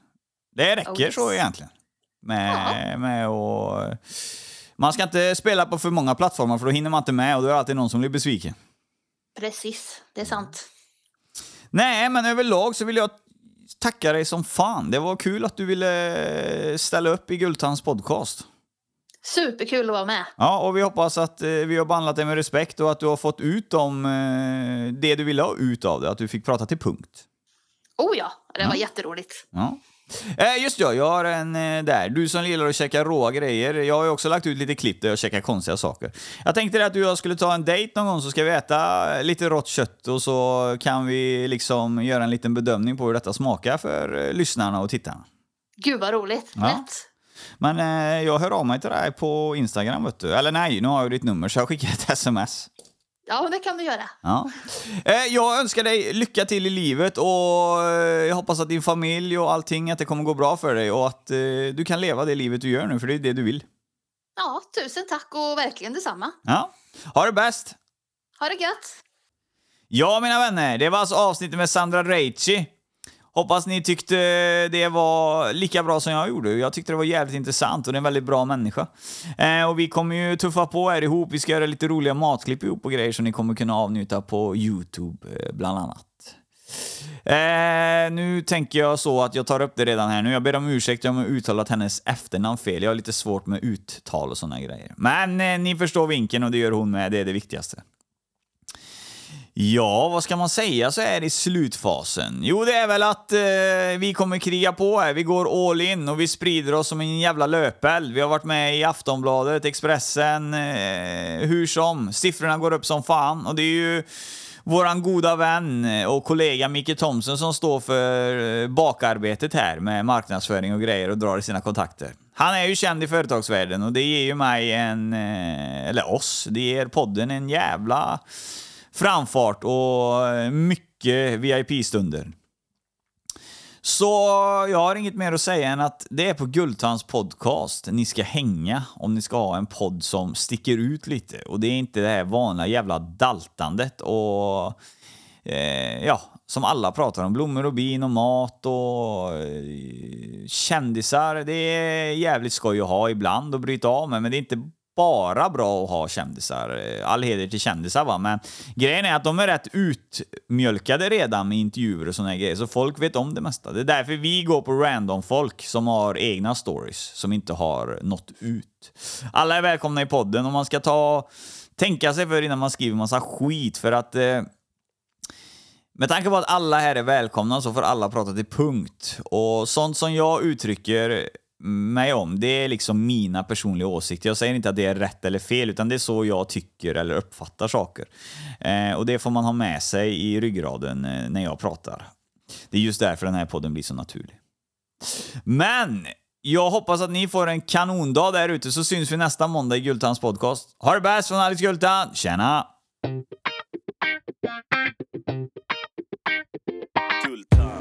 Det räcker Oh, yes. så egentligen. Med, med och... Man ska inte spela på för många plattformar för då hinner man inte med och då är det alltid någon som blir besviken. Precis, det är sant. Nej, men överlag så vill jag tacka dig som fan. Det var kul att du ville ställa upp i Gultans podcast. Superkul att vara med. Ja, och vi hoppas att eh, vi har behandlat dig med respekt och att du har fått ut dem, eh, det du ville ha ut av det. Att du fick prata till punkt. Oh ja, det var jätteroligt. Ja. Eh, just ja, jag har en eh, där. Du som gillar att käka råa grejer. Jag har ju också lagt ut lite klipp där jag käkar konstiga saker. Jag tänkte att du och jag skulle ta en dejt någon gång så ska vi äta lite rått kött och så kan vi liksom göra en liten bedömning på hur detta smakar för eh, lyssnarna och tittarna. Gud vad roligt. Ja. Lätt. Men eh, jag hör av mig till dig på Instagram vet du. Eller nej, nu har jag ditt nummer så jag skickar ett (laughs) sms. Ja, det kan du göra. Ja. Eh, Jag önskar dig lycka till i livet och eh, jag hoppas att din familj och allting, att det kommer gå bra för dig och att eh, du kan leva det livet du gör nu, för det är det du vill. Ja, tusen tack och verkligen detsamma. Ja. Ha det bäst! Ha det gött! Ja, mina vänner, det var alltså avsnittet med Sandra Reichi. Hoppas ni tyckte det var lika bra som jag gjorde. Jag tyckte det var jävligt intressant och det är en väldigt bra människa. Eh, och vi kommer ju tuffa på här ihop. Vi ska göra lite roliga matklipp ihop och grejer som ni kommer kunna avnjuta på YouTube, eh, bland annat. Eh, nu tänker jag så att jag tar upp det redan här nu. Jag ber om ursäkt om jag uttalat hennes efternamn fel. Jag har lite svårt med uttal och såna grejer. Men eh, ni förstår vinkeln och det gör hon med. Det är det viktigaste. Ja, vad ska man säga så är i slutfasen? Jo, det är väl att eh, vi kommer kriga på här. Vi går all in och vi sprider oss som en jävla löpeld. Vi har varit med i Aftonbladet, Expressen, eh, hur som. Siffrorna går upp som fan och det är ju våran goda vän och kollega Micke Thomsen som står för eh, bakarbetet här med marknadsföring och grejer och drar i sina kontakter. Han är ju känd i företagsvärlden och det ger ju mig en, eh, eller oss, det ger podden en jävla framfart och eh, mycket VIP-stunder. Så jag har inget mer att säga än att det är på Guldtands podcast ni ska hänga om ni ska ha en podd som sticker ut lite. Och det är inte det här vanliga jävla daltandet och eh, ja, som alla pratar om. Blommor och bin och mat och eh, kändisar. Det är jävligt skoj att ha ibland och bryta av med, men det är inte bara bra att ha kändisar. Eh, all heder till kändisar va, men grejen är att de är rätt utmjölkade redan med intervjuer och såna grejer, så folk vet om det mesta. Det är därför vi går på random-folk som har egna stories, som inte har nått ut. Alla är välkomna i podden och man ska ta tänka sig för innan man skriver massa skit, för att eh, med tanke på att alla här är välkomna så får alla prata till punkt. Och sånt som jag uttrycker mig om, det är liksom mina personliga åsikter. Jag säger inte att det är rätt eller fel, utan det är så jag tycker eller uppfattar saker. Eh, och det får man ha med sig i ryggraden eh, när jag pratar. Det är just därför den här podden blir så naturlig. Men jag hoppas att ni får en kanondag där ute, så syns vi nästa måndag i Gultans podcast. Ha det bäst från Alex Gultan. Tjena! Gultan.